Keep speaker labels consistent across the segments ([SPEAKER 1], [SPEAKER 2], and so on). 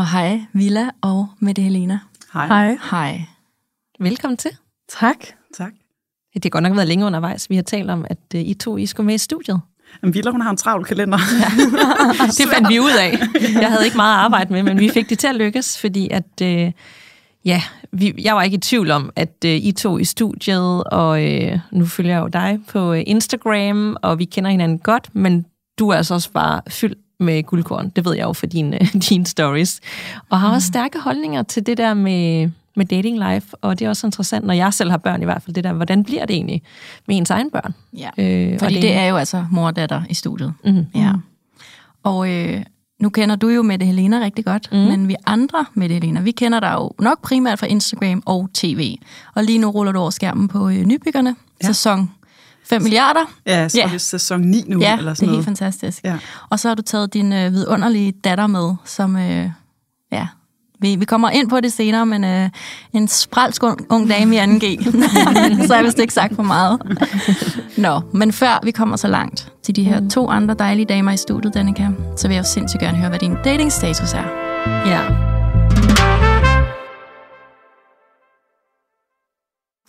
[SPEAKER 1] Og hej Villa og Mette Helena.
[SPEAKER 2] Hej.
[SPEAKER 3] Hej.
[SPEAKER 1] Hej.
[SPEAKER 3] Velkommen til.
[SPEAKER 2] Tak. Tak.
[SPEAKER 3] Det har godt nok været længe undervejs. Vi har talt om, at uh, I to I skulle med i studiet.
[SPEAKER 2] Men Villa, hun har en travl kalender.
[SPEAKER 3] det fandt vi ud af. Jeg havde ikke meget at arbejde med, men vi fik det til at lykkes, fordi at... Uh, ja, vi, jeg var ikke i tvivl om, at uh, I to i studiet, og uh, nu følger jeg jo dig på uh, Instagram, og vi kender hinanden godt, men du er altså også bare fyldt med guldkorn. Det ved jeg jo for dine, dine stories. Og har også stærke holdninger til det der med, med dating life, og det er også interessant, når jeg selv har børn i hvert fald, det der, hvordan bliver det egentlig med ens egen børn?
[SPEAKER 1] Ja.
[SPEAKER 3] Øh,
[SPEAKER 1] Fordi
[SPEAKER 3] og
[SPEAKER 1] det er jo altså mor og datter i studiet.
[SPEAKER 3] Mhm.
[SPEAKER 1] Ja. Og øh, nu kender du jo Mette Helena rigtig godt, mm. men vi andre Mette Helena, vi kender dig jo nok primært fra Instagram og tv. Og lige nu ruller du over skærmen på øh, Nybyggerne. Ja. sæson 5 milliarder.
[SPEAKER 2] Ja, så
[SPEAKER 1] Ja.
[SPEAKER 2] er det sæson 9 nu,
[SPEAKER 1] Ja,
[SPEAKER 2] eller
[SPEAKER 1] det
[SPEAKER 2] sådan
[SPEAKER 1] er helt
[SPEAKER 2] noget.
[SPEAKER 1] fantastisk.
[SPEAKER 2] Ja.
[SPEAKER 1] Og så har du taget din øh, vidunderlige datter med, som, øh, ja, vi, vi kommer ind på det senere, men øh, en spralsk ung, ung dame i 2G, så har jeg vist ikke sagt for meget. Nå, men før vi kommer så langt til de her to andre dejlige damer i studiet, Danika, så vil jeg jo sindssygt gerne høre, hvad din datingstatus er.
[SPEAKER 3] Ja.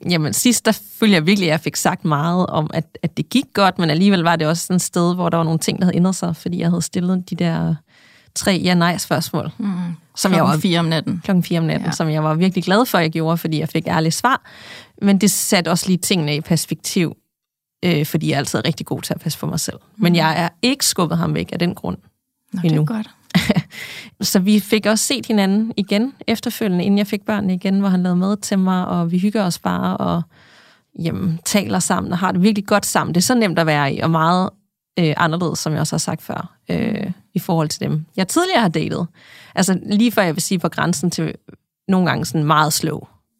[SPEAKER 3] Jamen, sidst der følte jeg virkelig, at jeg fik sagt meget om, at, at det gik godt, men alligevel var det også sådan et sted, hvor der var nogle ting, der havde ændret sig, fordi jeg havde stillet de der tre ja-nej-spørgsmål, mm. som jeg
[SPEAKER 1] Klokken
[SPEAKER 3] var
[SPEAKER 1] fire om natten.
[SPEAKER 3] klokken 4 om natten,
[SPEAKER 1] Ja.
[SPEAKER 3] som jeg var virkelig glad for, at jeg gjorde, fordi jeg fik ærlige svar. Men det satte også lige tingene i perspektiv, øh, fordi jeg er altid rigtig god til at passe på mig selv. Mm. Men jeg er ikke skubbet ham væk af den grund.
[SPEAKER 1] Nå, det er
[SPEAKER 3] endnu.
[SPEAKER 1] godt.
[SPEAKER 3] Så vi fik også set hinanden igen efterfølgende, inden jeg fik børnene igen, hvor han lavede mad til mig, og vi hygger os bare og jamen, taler sammen og har det virkelig godt sammen. Det er så nemt at være i, og meget øh, anderledes, som jeg også har sagt før, øh, i forhold til dem, jeg tidligere har datet. Altså lige før jeg vil sige på grænsen til nogle gange sådan meget slow.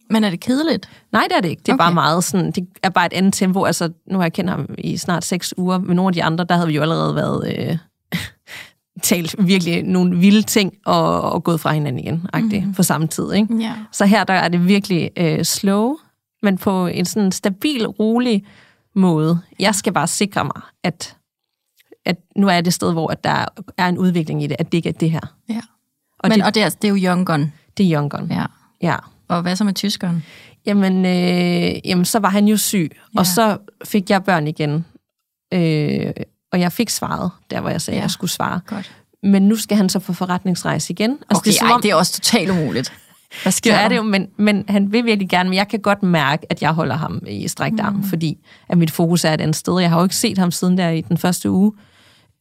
[SPEAKER 1] Men er det kedeligt?
[SPEAKER 3] Nej, det er det ikke. Det er
[SPEAKER 1] okay.
[SPEAKER 3] bare meget sådan, det er bare et andet tempo. Altså, nu har jeg kendt ham i snart seks uger. Med nogle af de andre, der havde vi jo allerede været øh, talt virkelig nogle vilde ting og, og gået fra hinanden igen, mm. på samme tid. Ikke?
[SPEAKER 1] Ja.
[SPEAKER 3] Så her der er det virkelig øh, slow, men på en sådan stabil, rolig måde. Jeg skal bare sikre mig, at, at nu er det sted, hvor at der er en udvikling i det, at det ikke er det her.
[SPEAKER 1] ja.
[SPEAKER 3] Og
[SPEAKER 1] Men,
[SPEAKER 3] det,
[SPEAKER 1] og det er, det er jo young gun.
[SPEAKER 3] det er young gun.
[SPEAKER 1] Ja.
[SPEAKER 3] ja.
[SPEAKER 1] Og hvad så med tyskeren?
[SPEAKER 3] Jamen, øh, jamen, så var han jo syg. Ja. og så fik jeg børn igen. Øh, og jeg fik svaret, der hvor jeg sagde,
[SPEAKER 1] Ja.
[SPEAKER 3] jeg skulle svare.
[SPEAKER 1] Godt.
[SPEAKER 3] Men nu skal han så på forretningsrejse igen. Altså,
[SPEAKER 1] Okay,
[SPEAKER 3] det er, som
[SPEAKER 1] ej,
[SPEAKER 3] om,
[SPEAKER 1] det er også totalt umuligt. Hvad sker
[SPEAKER 3] det er det jo, men, men han vil virkelig gerne, men jeg kan godt mærke, at jeg holder ham i strækt arm, mm. fordi at mit fokus er et andet sted. Jeg har jo ikke set ham siden der i den første uge.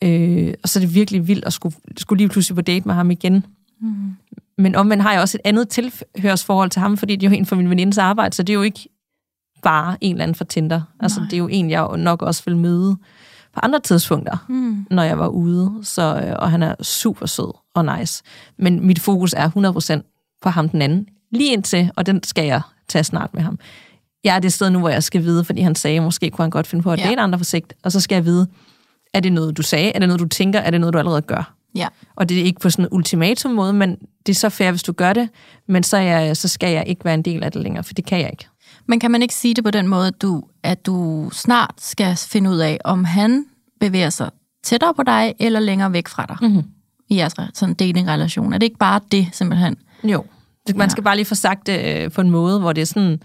[SPEAKER 3] Øh, og så er det virkelig vildt at skulle, skulle lige pludselig på date med ham igen. Mm. Men omvendt har jeg også et andet tilhørsforhold til ham, fordi det er jo en fra min venindes arbejde, så det er jo ikke bare en eller anden fra Tinder. Altså, det er jo en, jeg nok også vil møde på andre tidspunkter, mm. når jeg var ude. Så, øh, og han er super sød og nice. Men mit fokus er 100% på ham den anden. Lige indtil, og den skal jeg tage snart med ham. Jeg er det sted nu, hvor jeg skal vide, fordi han sagde, måske kunne han godt finde på at
[SPEAKER 1] Ja.
[SPEAKER 3] date andre på sigt, og så skal jeg vide, er det noget, du sagde? Er det noget, du tænker? Er det noget, du allerede gør?
[SPEAKER 1] Ja.
[SPEAKER 3] Og det er ikke på sådan en ultimatum måde, men det er så fair, hvis du gør det, men så, er jeg, så skal jeg ikke være en del af det længere, for det kan jeg ikke.
[SPEAKER 1] Men kan man ikke sige det på den måde, at du, at du snart skal finde ud af, om han bevæger sig tættere på dig, eller længere væk fra dig
[SPEAKER 3] Mhm.
[SPEAKER 1] i jeres re- sådan dating-relation? Er det ikke bare det, simpelthen?
[SPEAKER 3] Jo. Man
[SPEAKER 1] Ja.
[SPEAKER 3] skal bare lige få sagt det øh, på en måde, hvor det er sådan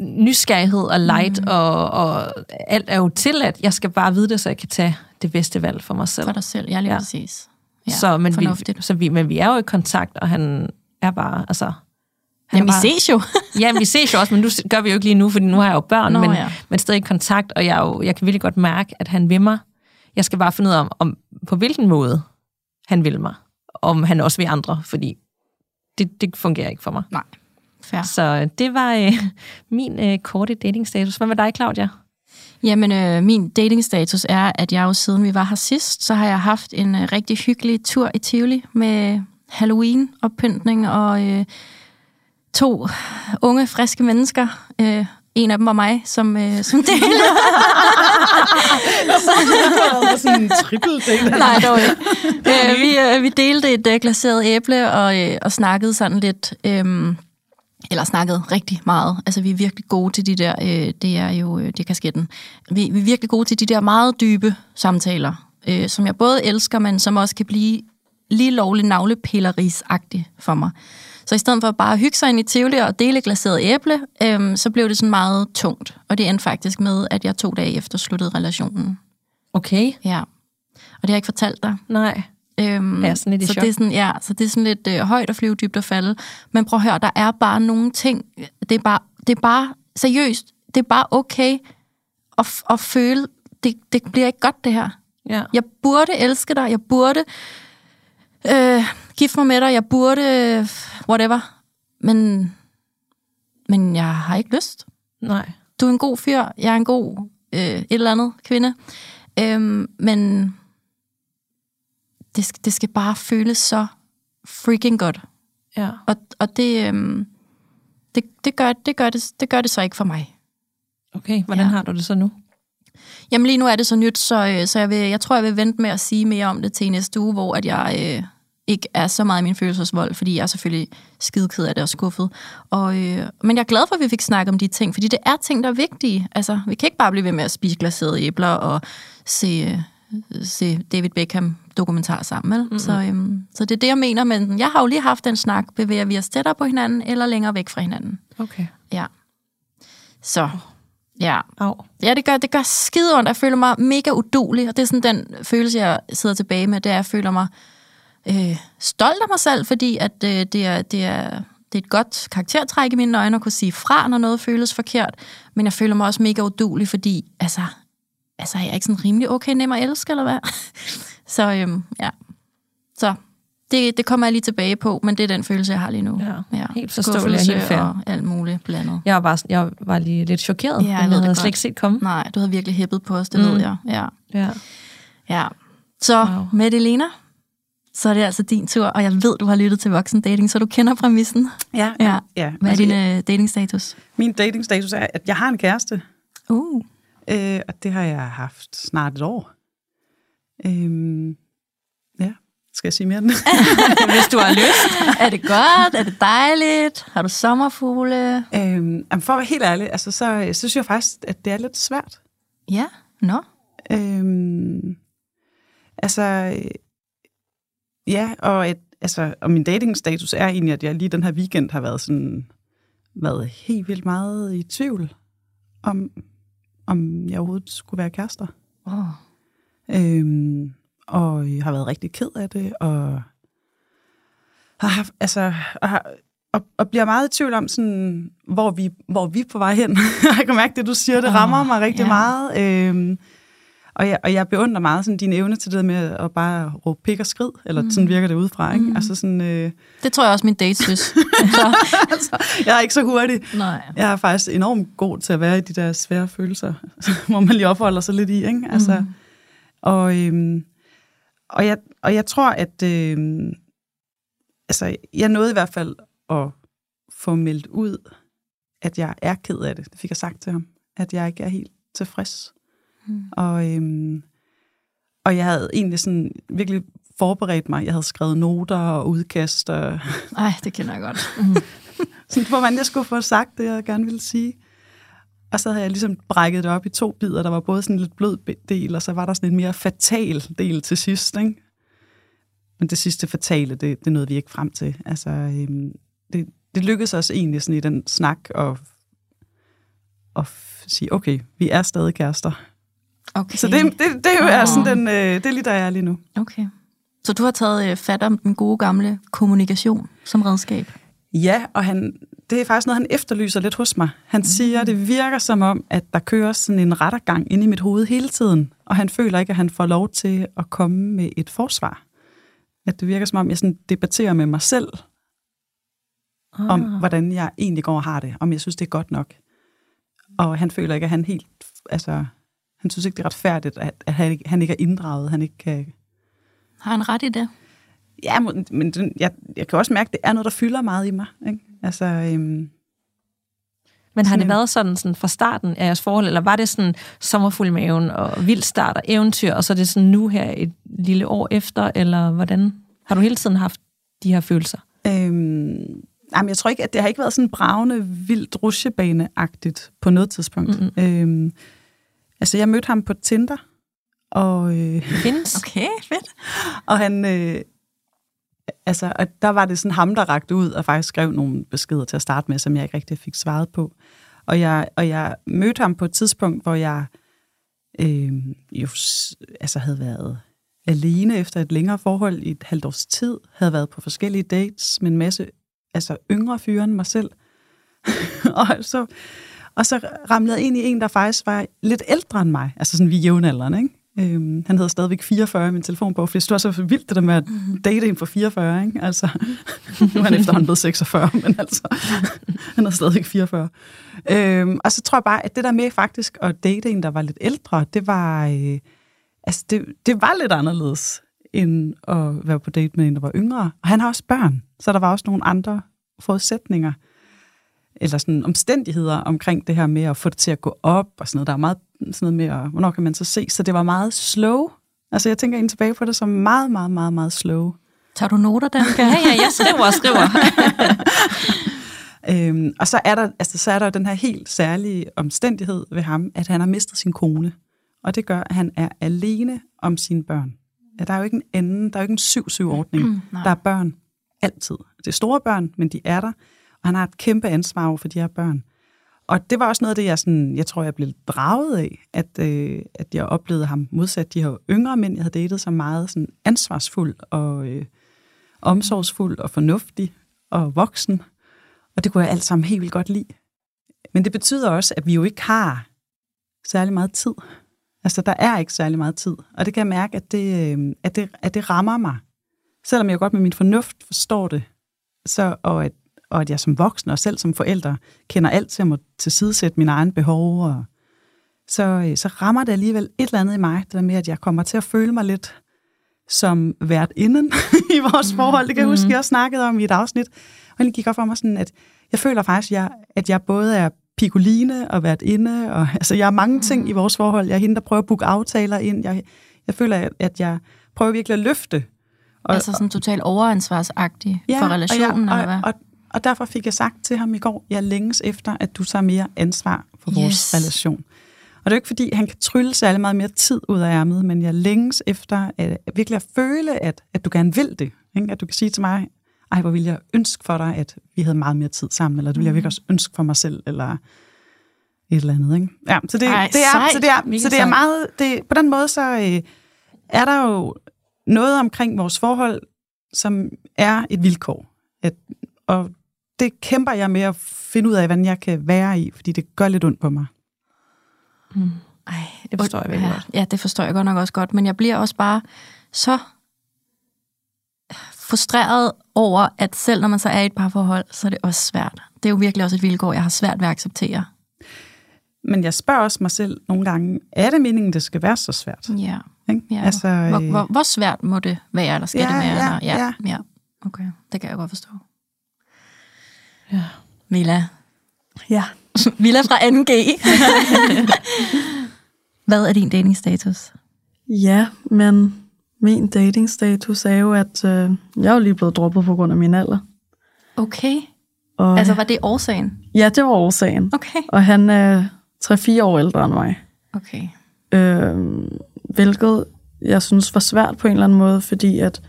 [SPEAKER 3] nysgerrighed og light, mm. og, og alt er jo tilladt. Jeg skal bare vide det, så jeg kan tage det bedste valg for mig selv.
[SPEAKER 1] For dig selv, ja, lige ja. Præcis. Ja,
[SPEAKER 3] så, men vi, så vi, men vi er jo i kontakt, og han er bare, altså... Han
[SPEAKER 1] Jamen,
[SPEAKER 3] er
[SPEAKER 1] vi
[SPEAKER 3] bare,
[SPEAKER 1] ses jo.
[SPEAKER 3] Ja, vi ses jo også, men nu gør vi jo ikke lige nu, fordi nu har jeg jo børn,
[SPEAKER 1] Nå,
[SPEAKER 3] men,
[SPEAKER 1] ja.
[SPEAKER 3] men stadig i kontakt, og jeg, er jo, jeg kan virkelig godt mærke, at han vil mig. Jeg skal bare finde ud af, om, om på hvilken måde han vil mig. Om han også vil andre, fordi det, det fungerer ikke for mig.
[SPEAKER 1] Nej. Fair.
[SPEAKER 3] Så øh, det var øh, min øh, korte datingstatus. Hvad med dig, Claudia?
[SPEAKER 1] Jamen, øh, min datingstatus er, at jeg jo siden vi var her sidst, så har jeg haft en øh, rigtig hyggelig tur i Tivoli med Halloween-oppyntning, og øh, to unge, friske mennesker. Øh, en af dem var mig, som, øh, som delte.
[SPEAKER 2] sådan en triple del.
[SPEAKER 1] Nej, dog ikke. Øh, vi, øh, vi delte et øh, glaseret æble og, øh, og snakkede sådan lidt... Øh, eller snakket rigtig meget. Altså, vi er virkelig gode til de der, øh, det er jo øh, det er kasketten. Vi, vi er virkelig gode til de der meget dybe samtaler, øh, som jeg både elsker, men som også kan blive lige lovligt navlepillerisagtigt for mig. Så i stedet for bare at hygge sig ind i Tivoli og dele glaseret æble, øh, så blev det sådan meget tungt. Og det endte faktisk med, at jeg to dage efter sluttede relationen.
[SPEAKER 3] Okay.
[SPEAKER 1] Ja. Og det har jeg ikke fortalt dig.
[SPEAKER 3] Nej.
[SPEAKER 1] Øhm,
[SPEAKER 3] Ja, sådan lidt
[SPEAKER 1] så det er sådan, ja, så det er sådan lidt øh, højt at flyve, dybt at falde. Men prøv at høre, der er bare nogle ting, det er bare, det er bare seriøst, det er bare okay at, at føle, det, det bliver ikke godt det her.
[SPEAKER 3] Ja.
[SPEAKER 1] Jeg burde elske dig, jeg burde øh, gifte mig med dig, jeg burde whatever. Men, men jeg har ikke lyst.
[SPEAKER 3] Nej.
[SPEAKER 1] Du er en god fyr, jeg er en god øh, et eller andet kvinde. Øhm, men det, det skal bare føles så freaking godt.
[SPEAKER 3] Ja.
[SPEAKER 1] Og, og det, øhm, det, det, gør, det, gør det, det gør det så ikke for mig.
[SPEAKER 3] Okay, hvordan
[SPEAKER 1] Ja.
[SPEAKER 3] har du det så nu?
[SPEAKER 1] Jamen lige nu er det så nyt, så, øh, så jeg, vil, jeg tror, jeg vil vente med at sige mere om det til næste uge, hvor at jeg øh, ikke er så meget i min følelsesvold, fordi jeg er selvfølgelig skideked af det og skuffet. Og, øh, men jeg er glad for, at vi fik snakket om de ting, fordi det er ting, der er vigtige. Altså, vi kan ikke bare blive ved med at spise glaserede æbler og se, øh, se David Beckham dokumentar sammen. Vel? Mm-hmm. Så, øhm, så det er det, jeg mener. Men jeg har jo lige haft den snak, bevæger vi os tættere på hinanden eller længere væk fra hinanden.
[SPEAKER 3] Okay.
[SPEAKER 1] Ja. Så, ja.
[SPEAKER 3] Au.
[SPEAKER 1] Ja, det gør, det gør skide ondt. Jeg føler mig mega udulig, og det er sådan den følelse, jeg sidder tilbage med, det er, at jeg føler mig øh, stolt af mig selv, fordi at, øh, det, er, det, er, det er et godt karaktertræk i mine øjne at kunne sige fra, når noget føles forkert, men jeg føler mig også mega udulig, fordi altså, altså er jeg ikke sådan rimelig okay nem at elske, eller hvad? Så øhm, ja, så det, det kommer jeg lige tilbage på, men det er den følelse, jeg har lige nu.
[SPEAKER 3] Ja, helt forståeligt helt fair.
[SPEAKER 1] og alt muligt blandet.
[SPEAKER 3] Jeg var, bare, jeg var lige lidt chokeret.
[SPEAKER 1] Ja, jeg
[SPEAKER 3] jeg havde
[SPEAKER 1] godt.
[SPEAKER 3] slet ikke set komme.
[SPEAKER 1] Nej, du havde virkelig hæppet på os, det
[SPEAKER 3] Mm.
[SPEAKER 1] ved jeg. Ja.
[SPEAKER 3] Ja.
[SPEAKER 1] Ja. Så
[SPEAKER 3] Wow.
[SPEAKER 1] wow. Så er det altså din tur, og jeg ved, du har lyttet til voksen dating, så du kender præmissen.
[SPEAKER 2] Ja,
[SPEAKER 1] Ja.
[SPEAKER 2] ja.
[SPEAKER 1] Hvad er
[SPEAKER 2] Altså,
[SPEAKER 1] din øh, datingstatus?
[SPEAKER 2] Min datingstatus er, at jeg har en kæreste,
[SPEAKER 1] Uh.
[SPEAKER 2] øh, og det har jeg haft snart et år. Øhm, ja, skal jeg sige mere end?
[SPEAKER 3] Hvis du har lyst.
[SPEAKER 1] Er det godt? Er det dejligt? Har du sommerfugle?
[SPEAKER 2] øhm, for at være helt ærlig, altså, så, synes jeg faktisk, at det er lidt svært.
[SPEAKER 1] Ja. Nå.
[SPEAKER 2] Øhm, altså, ja, og, et, altså, og min datingstatus er egentlig, at jeg lige den her weekend har været sådan, været helt vildt meget i tvivl om, om jeg overhovedet skulle være kærester.
[SPEAKER 1] Oh.
[SPEAKER 2] Øhm, og jeg har været rigtig ked af det, og har haft, altså, og, har, og, og bliver meget i tvivl om, sådan, hvor, vi, hvor vi er på vej hen. jeg kan mærke det, du siger, det rammer mig rigtig
[SPEAKER 1] ja.
[SPEAKER 2] meget. Øhm, og, jeg, og jeg beundrer meget sådan, din evne til det med at bare råbe pik og skrid, eller mm. sådan virker det udefra. Ikke? Mm. Altså sådan, øh,
[SPEAKER 1] Det tror jeg også, min date synes. så,
[SPEAKER 2] altså, jeg er ikke så hurtig.
[SPEAKER 1] nej.
[SPEAKER 2] Jeg er faktisk enormt god til at være i de der svære følelser, hvor man lige opholder sig lidt i. Ikke? Altså, mm. og, øhm, og, jeg, og jeg tror, at øhm, altså, jeg nåede i hvert fald at få meldt ud, at jeg er ked af det. Det fik jeg sagt til ham. At jeg ikke er helt tilfreds. Mm. Og, øhm, og jeg havde egentlig sådan virkelig forberedt mig. Jeg havde skrevet noter og udkast og
[SPEAKER 1] Ej, det kender jeg godt.
[SPEAKER 2] sådan, hvordan jeg skulle få sagt det, jeg gerne ville sige. Og så havde jeg ligesom brækket det op i to bidder. Der var både sådan en lidt blød del, og så var der sådan en mere fatal del til sidst. Ikke? Men det sidste fatale, det, det nåede vi ikke frem til. Altså, øhm, det, det lykkedes os egentlig sådan i den snak at, at sige, okay, vi er stadig kærester.
[SPEAKER 1] Okay.
[SPEAKER 2] Så det, det, det er oh. sådan den, øh, det er lige der jeg er lige nu.
[SPEAKER 1] Okay. Så du har taget øh, fat om den gode gamle kommunikation som redskab?
[SPEAKER 2] Ja, og han, det er faktisk noget, han efterlyser lidt hos mig. Han siger, at det virker som om, at der kører sådan en rettergang ind i mit hoved hele tiden, og han føler ikke, at han får lov til at komme med et forsvar. At det virker som om, jeg sådan debatterer med mig selv,
[SPEAKER 3] Ah.
[SPEAKER 2] om hvordan jeg egentlig går og har det, om jeg synes, det er godt nok. Og han føler ikke, at han helt, altså, han synes ikke, det er retfærdigt, at, at han, ikke, han ikke er inddraget, han ikke kan...
[SPEAKER 1] Har han ret i det?
[SPEAKER 2] Ja, men den- jeg, jeg kan også mærke, at det er noget, der fylder meget i mig. Ikke? Altså, øhm,
[SPEAKER 3] Men har det været sådan, sådan fra starten af jeres forhold, eller var det sådan sommerfuld maven og vild start og eventyr, og så er det sådan nu her et lille år efter, eller hvordan? Har du hele tiden haft de her følelser?
[SPEAKER 2] øhm, jamen, jeg tror ikke, at det har ikke været sådan bravende, vildt rusjebaneagtigt på noget tidspunkt.
[SPEAKER 3] Mm-mm.
[SPEAKER 2] Øhm, altså, jeg mødte ham på Tinder, og, øh,
[SPEAKER 3] Findes?
[SPEAKER 4] Okay, fedt.
[SPEAKER 2] og han... Øh, altså, og der var det sådan ham, der rakte ud og faktisk skrev nogle beskeder til at starte med, som jeg ikke rigtig fik svaret på. Og jeg, og jeg mødte ham på et tidspunkt, hvor jeg øh, jo altså havde været alene efter et længere forhold i et halvt års tid, havde været på forskellige dates med en masse altså yngre fyre end mig selv. og, så, og så ramlede jeg ind i en, der faktisk var lidt ældre end mig, altså sådan vi er jævnaldrende, ikke? Øhm, han hedder stadigvæk 44 i min telefonbog, for det var så vildt det der med at date en for 44, ikke? Altså, nu er han efterhånden blevet 46, men altså, han er stadigvæk 44. Øhm, og så tror jeg bare, at det der med faktisk at date en, der var lidt ældre, det var, øh, altså det, det var lidt anderledes, end at være på date med en, der var yngre. Og han har også børn, så der var også nogle andre forudsætninger, eller sådan omstændigheder omkring det her med at få det til at gå op, og sådan noget. Der er meget sådan noget med, at, hvornår kan man så se? Så det var meget slow. Altså jeg tænker egentlig tilbage på det som meget, meget, meget, meget slow.
[SPEAKER 4] Tager du noter, Danika?
[SPEAKER 3] Ja, ja, jeg skriver og skriver.
[SPEAKER 2] Øhm, og så er, der, altså, så er der den her helt særlige omstændighed ved ham, at han har mistet sin kone. Og det gør, at han er alene om sine børn. Ja, der er jo ikke en anden, der er jo ikke en 7-7-ordning.
[SPEAKER 4] Mm, nej.
[SPEAKER 2] der er børn altid. Det er store børn, men de er der. Og han har et kæmpe ansvar over for de her børn. Og det var også noget af det, jeg, sådan, jeg tror, jeg blev draget af, at, øh, at jeg oplevede ham modsat de her yngre mænd, jeg havde datet, som meget sådan ansvarsfuld og øh, omsorgsfuld og fornuftig og voksen. Og det kunne jeg alt sammen helt vildt godt lide. Men det betyder også, at vi jo ikke har særlig meget tid. Altså, der er ikke særlig meget tid. Og det kan jeg mærke, at det, øh, at det, at det rammer mig. Selvom jeg godt med min fornuft forstår det, så, og, at, og at jeg som voksen og selv som forælder kender alt til at må tilsidesætte mine egne behov, og, så, øh, så rammer det alligevel et eller andet i mig, det der med, at jeg kommer til at føle mig lidt som vært inden i vores forhold. Det kan jeg huske, jeg også snakkede om i et afsnit. Og det gik op for mig sådan, at jeg føler faktisk, at jeg, at jeg både er pikoline og vært inde, og altså jeg er mange ting i vores forhold. Jeg er hende, der prøver at booke aftaler ind. Jeg, jeg føler, at jeg prøver virkelig at løfte.
[SPEAKER 4] Og, altså sådan totalt overansvarsagtig ja, for relationen,
[SPEAKER 2] og,
[SPEAKER 4] eller hvad?
[SPEAKER 2] og, og, derfor fik jeg sagt til ham i går, jeg længes efter, at du tager mere ansvar for vores
[SPEAKER 4] Yes.
[SPEAKER 2] relation. Og det er jo ikke, fordi han kan trylle særlig meget mere tid ud af ærmet, men jeg længes efter at, virkelig at føle, at, at du gerne vil det. Ikke? At du kan sige til mig, ej, hvor ville jeg ønske for dig, at vi havde meget mere tid sammen, eller det ville jeg virkelig også ønske for mig selv, eller et eller andet. Ikke? Ja, så det,
[SPEAKER 4] Ej,
[SPEAKER 2] det er,
[SPEAKER 4] sejt.
[SPEAKER 2] så det er, så det er meget, det, på den måde så øh, er der jo noget omkring vores forhold, som er et vilkår. At, og det kæmper jeg med at finde ud af, hvordan jeg kan være i, fordi det gør lidt ondt på mig.
[SPEAKER 4] Ej,
[SPEAKER 3] Det forstår jeg virkelig
[SPEAKER 4] ja,
[SPEAKER 3] godt.
[SPEAKER 4] Ja, det forstår jeg godt nok også godt, men jeg bliver også bare så frustreret over, at selv når man så er i et parforhold, så er det også svært. Det er jo virkelig også et vilkår, jeg har svært ved at acceptere.
[SPEAKER 2] Men jeg spørger også mig selv nogle gange, er det meningen, det skal være så svært?
[SPEAKER 4] Ja.
[SPEAKER 2] Ikke?
[SPEAKER 4] ja.
[SPEAKER 2] Altså,
[SPEAKER 4] hvor,
[SPEAKER 2] øh,
[SPEAKER 4] hvor, hvor svært må det være, eller skal
[SPEAKER 2] Ja,
[SPEAKER 4] det være?
[SPEAKER 2] ja,
[SPEAKER 4] eller? ja,
[SPEAKER 2] ja.
[SPEAKER 4] ja. Okay, det kan jeg godt forstå.
[SPEAKER 3] Ja.
[SPEAKER 4] Mila.
[SPEAKER 3] ja.
[SPEAKER 4] Mila fra 2G. Hvad er din datingstatus?
[SPEAKER 5] Ja, men min datingstatus er jo, at øh, jeg er jo lige blevet droppet på grund af min alder.
[SPEAKER 4] Okay.
[SPEAKER 5] Og,
[SPEAKER 4] Altså, var det årsagen?
[SPEAKER 5] Ja, det var årsagen.
[SPEAKER 4] Okay.
[SPEAKER 5] Og han er 3-4 år ældre end mig.
[SPEAKER 4] Okay.
[SPEAKER 5] Øh, hvilket jeg synes var svært på en eller anden måde, fordi at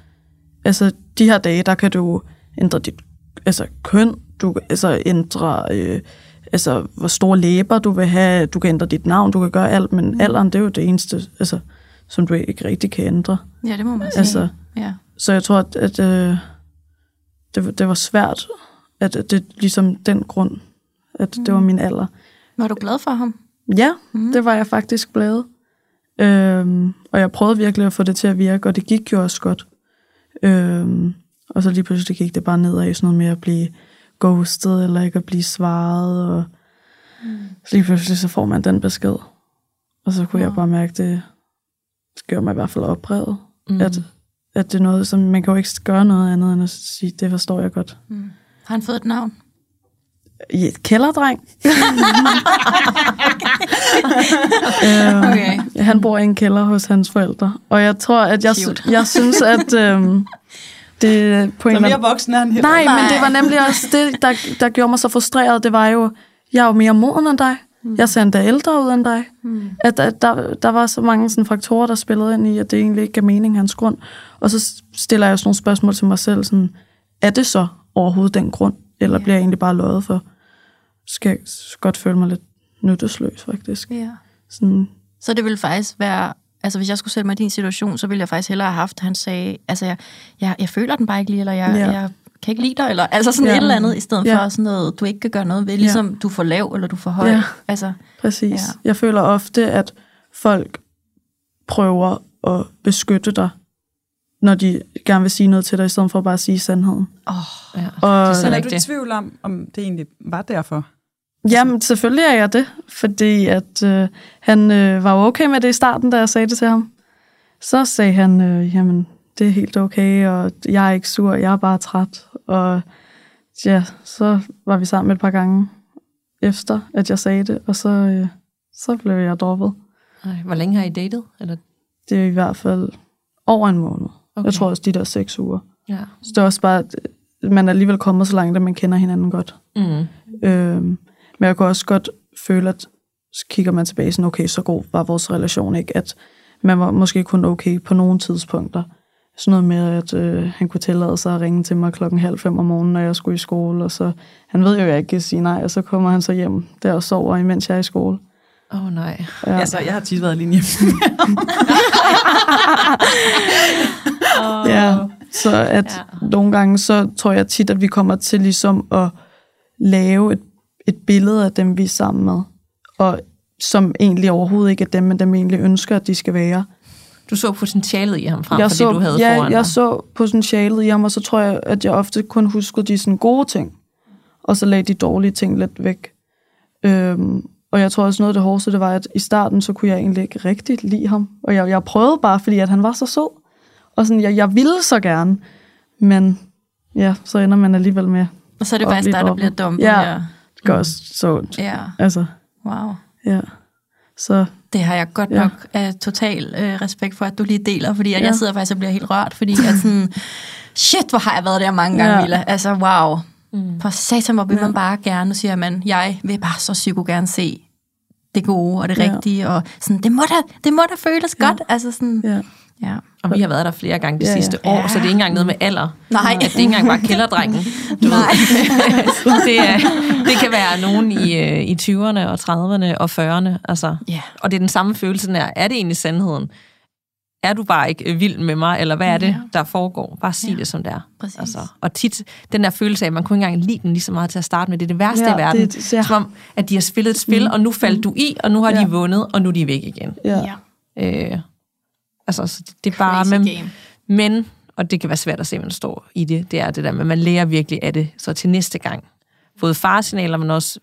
[SPEAKER 5] altså, de her dage, der kan du ændre dit altså, køn, du kan altså, ændre øh, altså, hvor store læber du vil have, du kan ændre dit navn, du kan gøre alt, men mm. alderen, det er jo det eneste, altså, som du ikke rigtig kan ændre.
[SPEAKER 4] Ja, det må man sige.
[SPEAKER 5] Altså,
[SPEAKER 4] ja.
[SPEAKER 5] Så jeg tror, at, at øh, det, var- det var svært, at at det ligesom den grund, at mm. det var min alder.
[SPEAKER 4] Var du glad for ham?
[SPEAKER 5] Ja, mm. det var jeg faktisk blevet. Øhm, og jeg prøvede virkelig at få det til at virke, og det gik jo også godt. Øhm, og så lige pludselig gik det bare nedad i sådan noget med at blive ghostet, eller ikke at blive svaret. Og mm. så lige pludselig så får man den besked. Og så kunne wow. jeg bare mærke, det, det gjorde mig i hvert fald oprevet. Mm. At, at det er noget, som man kan jo ikke gøre noget andet end at sige, det forstår jeg godt.
[SPEAKER 1] Mm. Har han fået et navn?
[SPEAKER 5] I et kælderdreng.
[SPEAKER 1] Okay.
[SPEAKER 5] øhm, han bor i en kælder hos hans forældre. Og jeg tror, at jeg,
[SPEAKER 1] Cute.
[SPEAKER 5] jeg synes, at øhm, det på en
[SPEAKER 2] Så mere
[SPEAKER 5] anden...
[SPEAKER 2] voksen er han heller
[SPEAKER 5] Nej, men det var nemlig også det, der, der gjorde mig så frustreret. Det var jo, jeg er jo mere moden end dig. Jeg ser endda ældre ud end dig.
[SPEAKER 1] Mm.
[SPEAKER 5] At, at der, der var så mange sådan, faktorer, der spillede ind i, at det egentlig ikke gav mening hans grund. Og så stiller jeg sådan nogle spørgsmål til mig selv. Sådan, er det så overhovedet den grund? Eller
[SPEAKER 1] Ja.
[SPEAKER 5] bliver jeg egentlig bare løjet for? Skal jeg godt føle mig lidt nyttesløs, faktisk.
[SPEAKER 1] Ja.
[SPEAKER 5] Sådan,
[SPEAKER 1] Så det ville faktisk være... Altså, hvis jeg skulle sætte mig i din situation, så ville jeg faktisk hellere have haft, han sagde, altså, jeg, jeg, jeg føler den bare ikke lige, eller jeg,
[SPEAKER 5] Ja.
[SPEAKER 1] ja. jeg kan ikke lide dig, eller altså sådan
[SPEAKER 5] Ja.
[SPEAKER 1] ja. et eller andet, i stedet
[SPEAKER 5] Ja.
[SPEAKER 1] for sådan noget, du ikke kan gøre noget ved, ligesom du er for lav, eller du er for høj.
[SPEAKER 5] Ja.
[SPEAKER 1] Altså,
[SPEAKER 5] Præcis.
[SPEAKER 1] Ja.
[SPEAKER 5] Ja. Jeg føler ofte, at folk prøver at beskytte dig, når de gerne vil sige noget til dig, i stedet for bare at sige sandheden.
[SPEAKER 1] åh,
[SPEAKER 3] Ja.
[SPEAKER 5] Og,
[SPEAKER 3] Det er så
[SPEAKER 2] Men er du i tvivl om, om det egentlig var derfor?
[SPEAKER 5] Jamen, selvfølgelig er jeg det, fordi at øh, han øh, var okay med det i starten, da jeg sagde det til ham. Så sagde han, øh, jamen, det er helt okay, og jeg er ikke sur, jeg er bare træt. Og ja, så var vi sammen et par gange efter, at jeg sagde det, og så, øh, så blev jeg droppet.
[SPEAKER 3] Ej, Hvor længe har I datet? Eller?
[SPEAKER 5] Det er i hvert fald over en måned. Okay. Jeg tror også, de der seks uger.
[SPEAKER 3] Ja.
[SPEAKER 5] Så det er også bare, at man er alligevel kommet så langt, at man kender hinanden godt.
[SPEAKER 3] Mm.
[SPEAKER 5] Øhm, men jeg kunne også godt føle, at så kigger man tilbage sådan, okay, så god var vores relation ikke, at man var måske kun okay på nogle tidspunkter. Sådan noget med, at øh, han kunne tillade sig at ringe til mig klokken halv fem om morgenen, når jeg skulle i skole, og så, han ved jo, at jeg ikke kan sige nej, og så kommer han så hjem der og sover, imens jeg er i skole.
[SPEAKER 3] Åh oh, nej.
[SPEAKER 5] Ja.
[SPEAKER 2] Altså, jeg har tit været alene hjemme.
[SPEAKER 5] Ja, så at
[SPEAKER 3] ja.
[SPEAKER 5] nogle gange, så tror jeg tit, at vi kommer til ligesom at lave et, et billede af dem, vi er sammen med. Og som egentlig overhovedet ikke er dem, men dem vi egentlig ønsker, at de skal være.
[SPEAKER 3] Du så potentialet i ham frem for
[SPEAKER 5] jeg
[SPEAKER 3] det,
[SPEAKER 5] så,
[SPEAKER 3] du havde
[SPEAKER 5] ja,
[SPEAKER 3] foran
[SPEAKER 5] jeg
[SPEAKER 3] dig.
[SPEAKER 5] så potentialet i ham, og så tror jeg, at jeg ofte kun huskede de sådan gode ting. Og så lagde de dårlige ting lidt væk. Øhm, og jeg tror også noget af det hårdeste, det var, at i starten, så kunne jeg egentlig ikke rigtig lide ham. Og jeg, jeg prøvede bare, fordi at han var så sød. Og sådan, jeg, jeg ville så gerne. Men ja, så ender man alligevel med.
[SPEAKER 1] og så er det dig, der
[SPEAKER 5] droppet.
[SPEAKER 1] bliver dumpet
[SPEAKER 5] Ja.
[SPEAKER 1] her.
[SPEAKER 5] Også så ondt.
[SPEAKER 1] Ja,
[SPEAKER 5] Altså,
[SPEAKER 1] wow.
[SPEAKER 5] ja. Så
[SPEAKER 1] Det har jeg godt
[SPEAKER 5] Ja.
[SPEAKER 1] nok uh, total uh, respekt for, at du lige deler, fordi at
[SPEAKER 5] Ja.
[SPEAKER 1] jeg sidder faktisk og bliver helt rørt, fordi at sådan, shit, hvor har jeg været der mange gange,
[SPEAKER 5] Ja.
[SPEAKER 1] Milla. Altså, wow.
[SPEAKER 3] Mm.
[SPEAKER 1] For satan, hvor vil
[SPEAKER 5] Ja.
[SPEAKER 1] man bare gerne, nu siger man, jeg vil bare så psyko gerne se det gode og det
[SPEAKER 5] Ja.
[SPEAKER 1] rigtige, og sådan, det må da, det må da føles
[SPEAKER 5] Ja.
[SPEAKER 1] godt. Altså sådan,
[SPEAKER 5] ja.
[SPEAKER 1] Ja.
[SPEAKER 3] Og vi har været der flere gange de
[SPEAKER 5] Ja, ja.
[SPEAKER 3] sidste år, så det er ikke engang noget med alder.
[SPEAKER 1] Nej.
[SPEAKER 3] At det er ikke engang bare kælderdrengen. Du
[SPEAKER 1] Nej.
[SPEAKER 3] Det, er, det kan være nogen i, øh, i 20'erne og 30'erne og 40'erne. Altså.
[SPEAKER 1] Ja.
[SPEAKER 3] Og det er den samme følelse der. Er det egentlig sandheden? Er du bare ikke øh, vild med mig, eller hvad er det,
[SPEAKER 1] Ja.
[SPEAKER 3] der foregår? Bare sig
[SPEAKER 1] Ja.
[SPEAKER 3] det, som det er.
[SPEAKER 1] Præcis.
[SPEAKER 3] Altså, og tit den der følelse af, at man kunne ikke engang lide den lige så meget til at starte med. Det er det værste
[SPEAKER 5] Ja,
[SPEAKER 3] i verden.
[SPEAKER 5] det- det- ja.
[SPEAKER 3] Som om, at de har spillet et spil, og nu faldt du i, og nu har
[SPEAKER 5] Ja.
[SPEAKER 3] de vundet, og nu er de væk igen.
[SPEAKER 5] ja.
[SPEAKER 3] Øh, altså, så det, det er bare...
[SPEAKER 1] Crazy
[SPEAKER 3] Men,
[SPEAKER 1] game.
[SPEAKER 3] men, og det kan være svært at se, at man står i det, det er det der med, at man lærer virkelig af det, så til næste gang. Både faresignaler, men også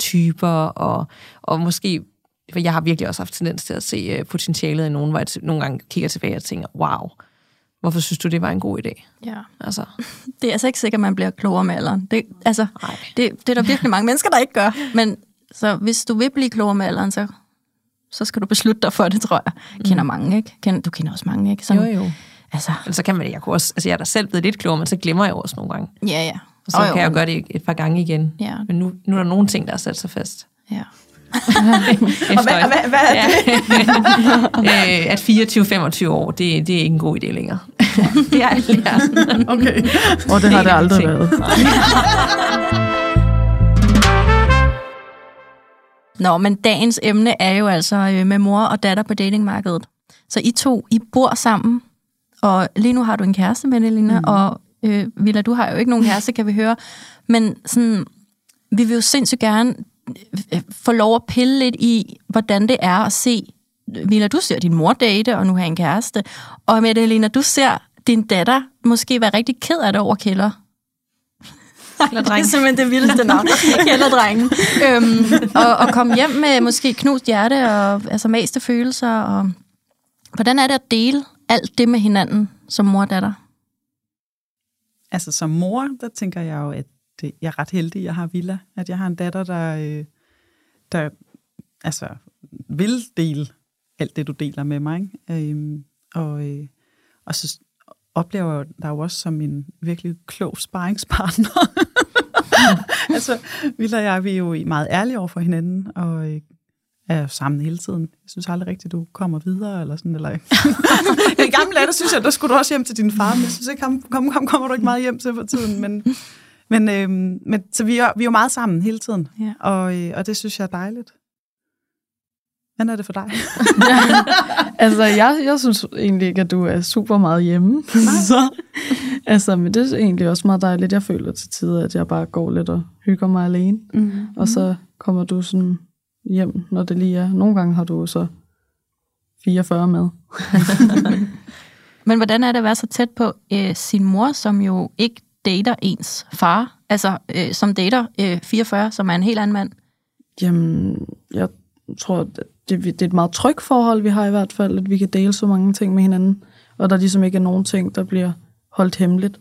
[SPEAKER 3] typer, og, og måske, for jeg har virkelig også haft tendens til at se uh, potentialet i nogen, hvor jeg nogle gange kigger tilbage og tænker, wow, hvorfor synes du, det var en god idé?
[SPEAKER 1] Ja.
[SPEAKER 3] Altså,
[SPEAKER 1] Det er altså ikke sikkert, at man bliver klogere med alderen. Det, altså, det, det er der virkelig mange mennesker, der ikke gør. Men så hvis du vil blive klogere med alderen, så, så skal du beslutte dig for det, tror jeg. Jeg kender mange, ikke? Kender, du kender også mange, ikke? Sådan,
[SPEAKER 3] Jo, jo.
[SPEAKER 1] Altså,
[SPEAKER 3] så kan man, jeg kunne også, altså jeg er da selv blevet lidt klogere, men så glemmer jeg også nogle gange.
[SPEAKER 1] ja, ja.
[SPEAKER 3] Og så oh,
[SPEAKER 1] jo,
[SPEAKER 3] kan jeg jo gøre det et, par gange igen.
[SPEAKER 1] Ja,
[SPEAKER 3] Men nu, nu er der nogle ting, der er sat sig fast.
[SPEAKER 1] ja.
[SPEAKER 3] Efter,
[SPEAKER 2] hvad- hvad- hvad er
[SPEAKER 3] det? øh, at 24-25 år, det, det er ikke en god idé længere. det har jeg lært.
[SPEAKER 2] Okay.
[SPEAKER 5] Og det har det aldrig
[SPEAKER 3] ting.
[SPEAKER 5] været.
[SPEAKER 1] Nå, men dagens emne er jo altså øh, med mor og datter på datingmarkedet. Så I to, I bor sammen, og lige nu har du en kæreste med det, Lina, mm. og øh, Villa, du har jo ikke nogen kæreste, kan vi høre. Men sådan, vi vil jo sindssygt gerne øh, få lov at pille lidt i, hvordan det er at se, Villa, du ser din mor date, og nu har en kæreste, og med det, Lina, du ser din datter måske være rigtig ked af det over kælder. Det er simpelthen det vildeste navn. Kælderdrengen. øhm, og, og komme hjem med måske knust hjerte og altså maste følelser. Og, hvordan er det at dele alt det med hinanden som mor og datter?
[SPEAKER 2] Altså som mor, der tænker jeg jo, at jeg er ret heldig, jeg har Villa. At jeg har en datter, der, øh, der altså, vil dele alt det, du deler med mig. Ikke? Øhm, og, øh, og så oplever dig jo også som en virkelig klog sparringspartner. altså, Villa og jeg, vi er jo meget ærlige over for hinanden, og øh, er sammen hele tiden. Jeg synes aldrig rigtigt, du kommer videre, eller sådan, eller... I gamle dage, der synes jeg, der skulle du også hjem til din far, men jeg synes ikke, ham, ham, ham kommer du ikke meget hjem til for tiden, men... Men, øh, men så vi er, vi er jo meget sammen hele tiden,
[SPEAKER 1] Ja.
[SPEAKER 2] og, øh, og det synes jeg er dejligt. Hvordan er det for dig?
[SPEAKER 5] altså, jeg, jeg synes egentlig ikke, at du er super meget hjemme. så, altså, men det er egentlig også meget dejligt. Jeg føler til tider, at jeg bare går lidt og hygger mig alene.
[SPEAKER 2] Mm.
[SPEAKER 5] Og så kommer du sådan hjem, når det lige er. Nogle gange har du så 44 med.
[SPEAKER 1] Men hvordan er det at være så tæt på øh, sin mor, som jo ikke dater ens far? Altså, øh, som dater øh, 44, som er en helt anden mand.
[SPEAKER 5] Jamen, jeg tror, at det, det er et meget trygt forhold, vi har i hvert fald, at vi kan dele så mange ting med hinanden, og der ligesom ikke er nogen ting, der bliver holdt hemmeligt.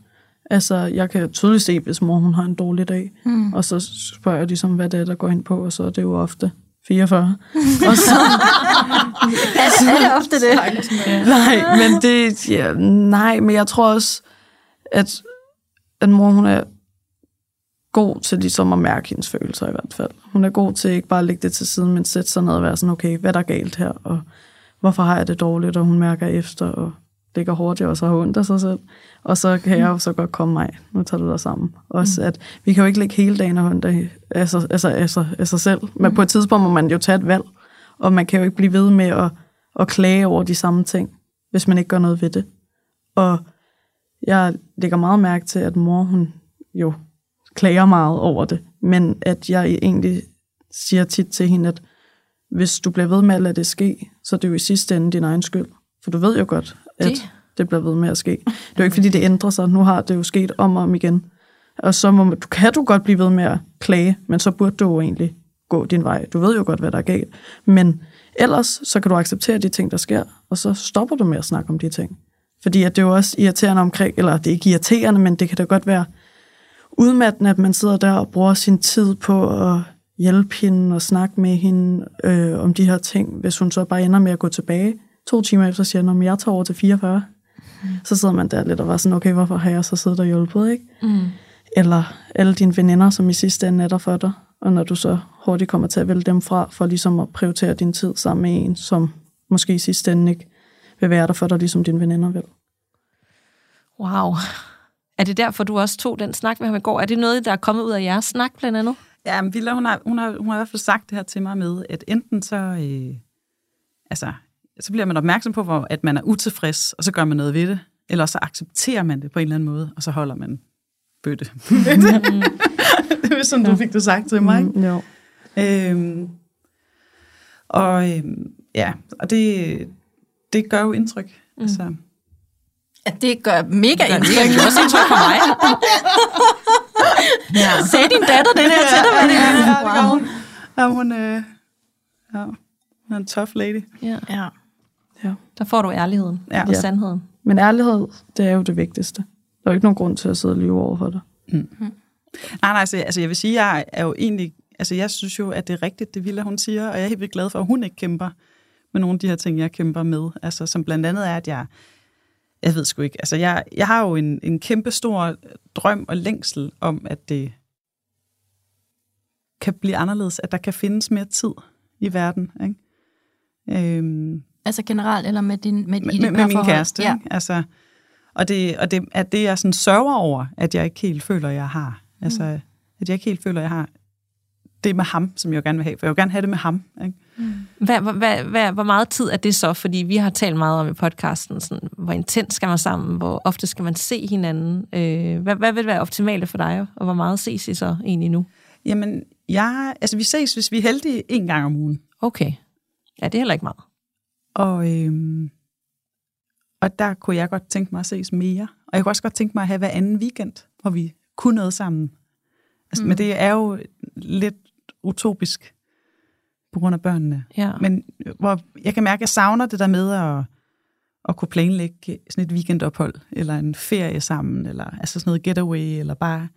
[SPEAKER 5] Altså, jeg kan tydeligt se, hvis mor hun har en dårlig dag, mm. og så spørger jeg ligesom, hvad det er, der går ind på, og så er det jo ofte 44. og så,
[SPEAKER 1] Er det, er det ofte det?
[SPEAKER 5] nej, men det, ja, nej, men jeg tror også, at, at mor, hun er god til ligesom at mærke hendes følelser i hvert fald. Hun er god til ikke bare at lægge det til siden, men sætte sig ned og være sådan, okay, hvad er der galt her, og hvorfor har jeg det dårligt, og hun mærker efter, og ligger hurtigt og så har ondt af sig selv. Og så kan jeg jo så godt komme mig, nu tager du dig sammen. Også at vi kan jo ikke ligge hele dagen og ondt af, altså, altså, altså, sig selv. Men på et tidspunkt må man jo tage et valg, og man kan jo ikke blive ved med at, at klage over de samme ting, hvis man ikke gør noget ved det. Og jeg lægger meget mærke til, at mor, hun jo klager meget over det, men at jeg egentlig siger tit til hende, at hvis du bliver ved med at lade det ske, så er det jo i sidste ende din egen skyld. For du ved jo godt, at
[SPEAKER 3] Det-
[SPEAKER 5] det, bliver ved med at ske. Det er jo ikke, fordi det ændrer sig. Nu har det jo sket om og om igen. Og så må, du, kan du godt blive ved med at klage, men så burde du jo egentlig gå din vej. Du ved jo godt, hvad der er galt. Men ellers, så kan du acceptere de ting, der sker, og så stopper du med at snakke om de ting. Fordi at det er jo også irriterende omkring, eller det er ikke irriterende, men det kan da godt være udmattende, at man sidder der og bruger sin tid på at hjælpe hende og snakke med hende øh, om de her ting, hvis hun så bare ender med at gå tilbage to timer efter siger, at jeg tager over til 44. Mm. Så sidder man der lidt og var sådan, okay, hvorfor har jeg så siddet og hjulpet, ikke?
[SPEAKER 3] Mm.
[SPEAKER 5] Eller alle dine veninder, som i sidste ende er der for dig, og når du så hurtigt kommer til at vælge dem fra, for ligesom at prioritere din tid sammen med en, som måske i sidste ende ikke vil være der for dig, ligesom dine veninder vil.
[SPEAKER 3] Wow. Er det derfor, du også tog den snak med ham i går? Er det noget, der er kommet ud af jeres snak, blandt andet?
[SPEAKER 2] Ja, men Villa, hun har, hun, har, hun har i hvert fald sagt det her til mig med, at enten så, øh, altså, så bliver man opmærksom på, hvor, at man er utilfreds, og så gør man noget ved det, eller så accepterer man det på en eller anden måde, og så holder man bøtte. det er sådan, du fik det sagt til mig.
[SPEAKER 5] Mm, jo.
[SPEAKER 2] Øhm, og øhm, ja, og det, det gør jo indtryk. Mm. Altså,
[SPEAKER 1] Ja, det gør mega
[SPEAKER 3] Det
[SPEAKER 1] indtryk.
[SPEAKER 3] er også indtryk på mig. ja.
[SPEAKER 1] Sagde din datter det der til dig? Var det
[SPEAKER 2] ja, det gør hun. Ja, hun, øh, ja, hun er en tough lady.
[SPEAKER 3] ja.
[SPEAKER 1] Ja.
[SPEAKER 5] Ja.
[SPEAKER 3] Der får du ærligheden
[SPEAKER 2] Ja.
[SPEAKER 3] og
[SPEAKER 5] Ja.
[SPEAKER 3] sandheden.
[SPEAKER 5] Men ærlighed, det er jo det vigtigste. Der er jo ikke nogen grund til at sidde og lyve over for dig.
[SPEAKER 2] Nej, nej, altså, altså jeg vil sige, jeg er jo egentlig, altså jeg synes jo, at det er rigtigt, det Villa, hun siger, og jeg er helt vildt glad for, at hun ikke kæmper med nogle af de her ting, jeg kæmper med. Altså som blandt andet er, at jeg, jeg ved sgu ikke, altså jeg, jeg har jo en, en kæmpe stor drøm og længsel om, at det kan blive anderledes, at der kan findes mere tid i verden, ikke? Øhm,
[SPEAKER 1] Altså generelt, eller med din med,
[SPEAKER 2] med, med, med min kæreste.
[SPEAKER 1] Ja.
[SPEAKER 2] Ikke? Altså, og det, og det er det, jeg sådan sørger over, at jeg ikke helt føler, jeg har. Altså,
[SPEAKER 1] Mm.
[SPEAKER 2] at jeg ikke helt føler, jeg har det med ham, som jeg jo gerne vil have. For jeg vil gerne have det med ham. Ikke?
[SPEAKER 3] Hvad, hvad, hvad, hvor meget tid er det så? Fordi vi har talt meget om i podcasten, sådan, hvor intens skal man sammen, hvor ofte skal man se hinanden. Øh, hvad, hvad vil være optimalt for dig, og hvor meget ses I så egentlig nu?
[SPEAKER 2] Jamen, jeg, altså, vi ses, hvis vi er heldige, en gang om ugen.
[SPEAKER 3] Okay. Ja, det er heller ikke meget.
[SPEAKER 2] Og, øhm, og der kunne jeg godt tænke mig at ses mere. Og jeg kunne også godt tænke mig at have hver anden weekend, hvor vi kunne noget sammen. Altså, mm. Men det er jo lidt utopisk på grund af børnene.
[SPEAKER 3] Ja.
[SPEAKER 2] Men hvor jeg kan mærke, at jeg savner det der med at, at kunne planlægge sådan et weekendophold, eller en ferie sammen, eller altså sådan noget getaway, eller bare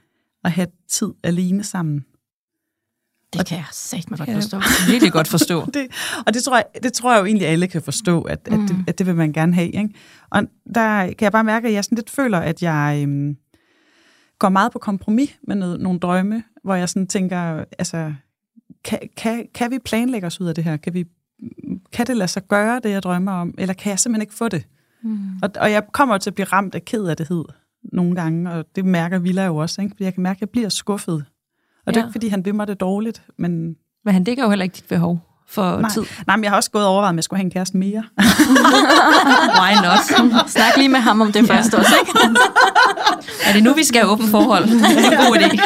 [SPEAKER 2] at have tid alene sammen.
[SPEAKER 1] Det kan jeg sagt mig godt forstå.
[SPEAKER 3] virkelig godt forstå.
[SPEAKER 2] Det, og det tror, jeg, det tror jeg jo egentlig, alle kan forstå, at, at, det, at det vil man gerne have. Ikke? Og der kan jeg bare mærke, at jeg sådan lidt føler, at jeg øhm, går meget på kompromis med noget, nogle drømme, hvor jeg sådan tænker, altså, kan, kan, kan vi planlægge os ud af det her? Kan, vi, kan det lade sig gøre, det jeg drømmer om? Eller kan jeg simpelthen ikke få det? Mm. Og, og jeg kommer til at blive ramt af ked af det hed nogle gange, og det mærker Villa jo også, ikke? fordi jeg kan mærke, at jeg bliver skuffet. Og det er
[SPEAKER 3] Ja.
[SPEAKER 2] ikke, fordi han vil mig det dårligt, men
[SPEAKER 3] Men han dækker jo heller ikke dit behov for
[SPEAKER 2] Nej.
[SPEAKER 3] tid.
[SPEAKER 2] Nej, men jeg har også gået og overvejet, om jeg skulle have en kæreste mere.
[SPEAKER 3] Why not?
[SPEAKER 1] Snak lige med ham om det først også, ikke?
[SPEAKER 3] Er det nu, vi skal have åbent forhold? Det er en god idé.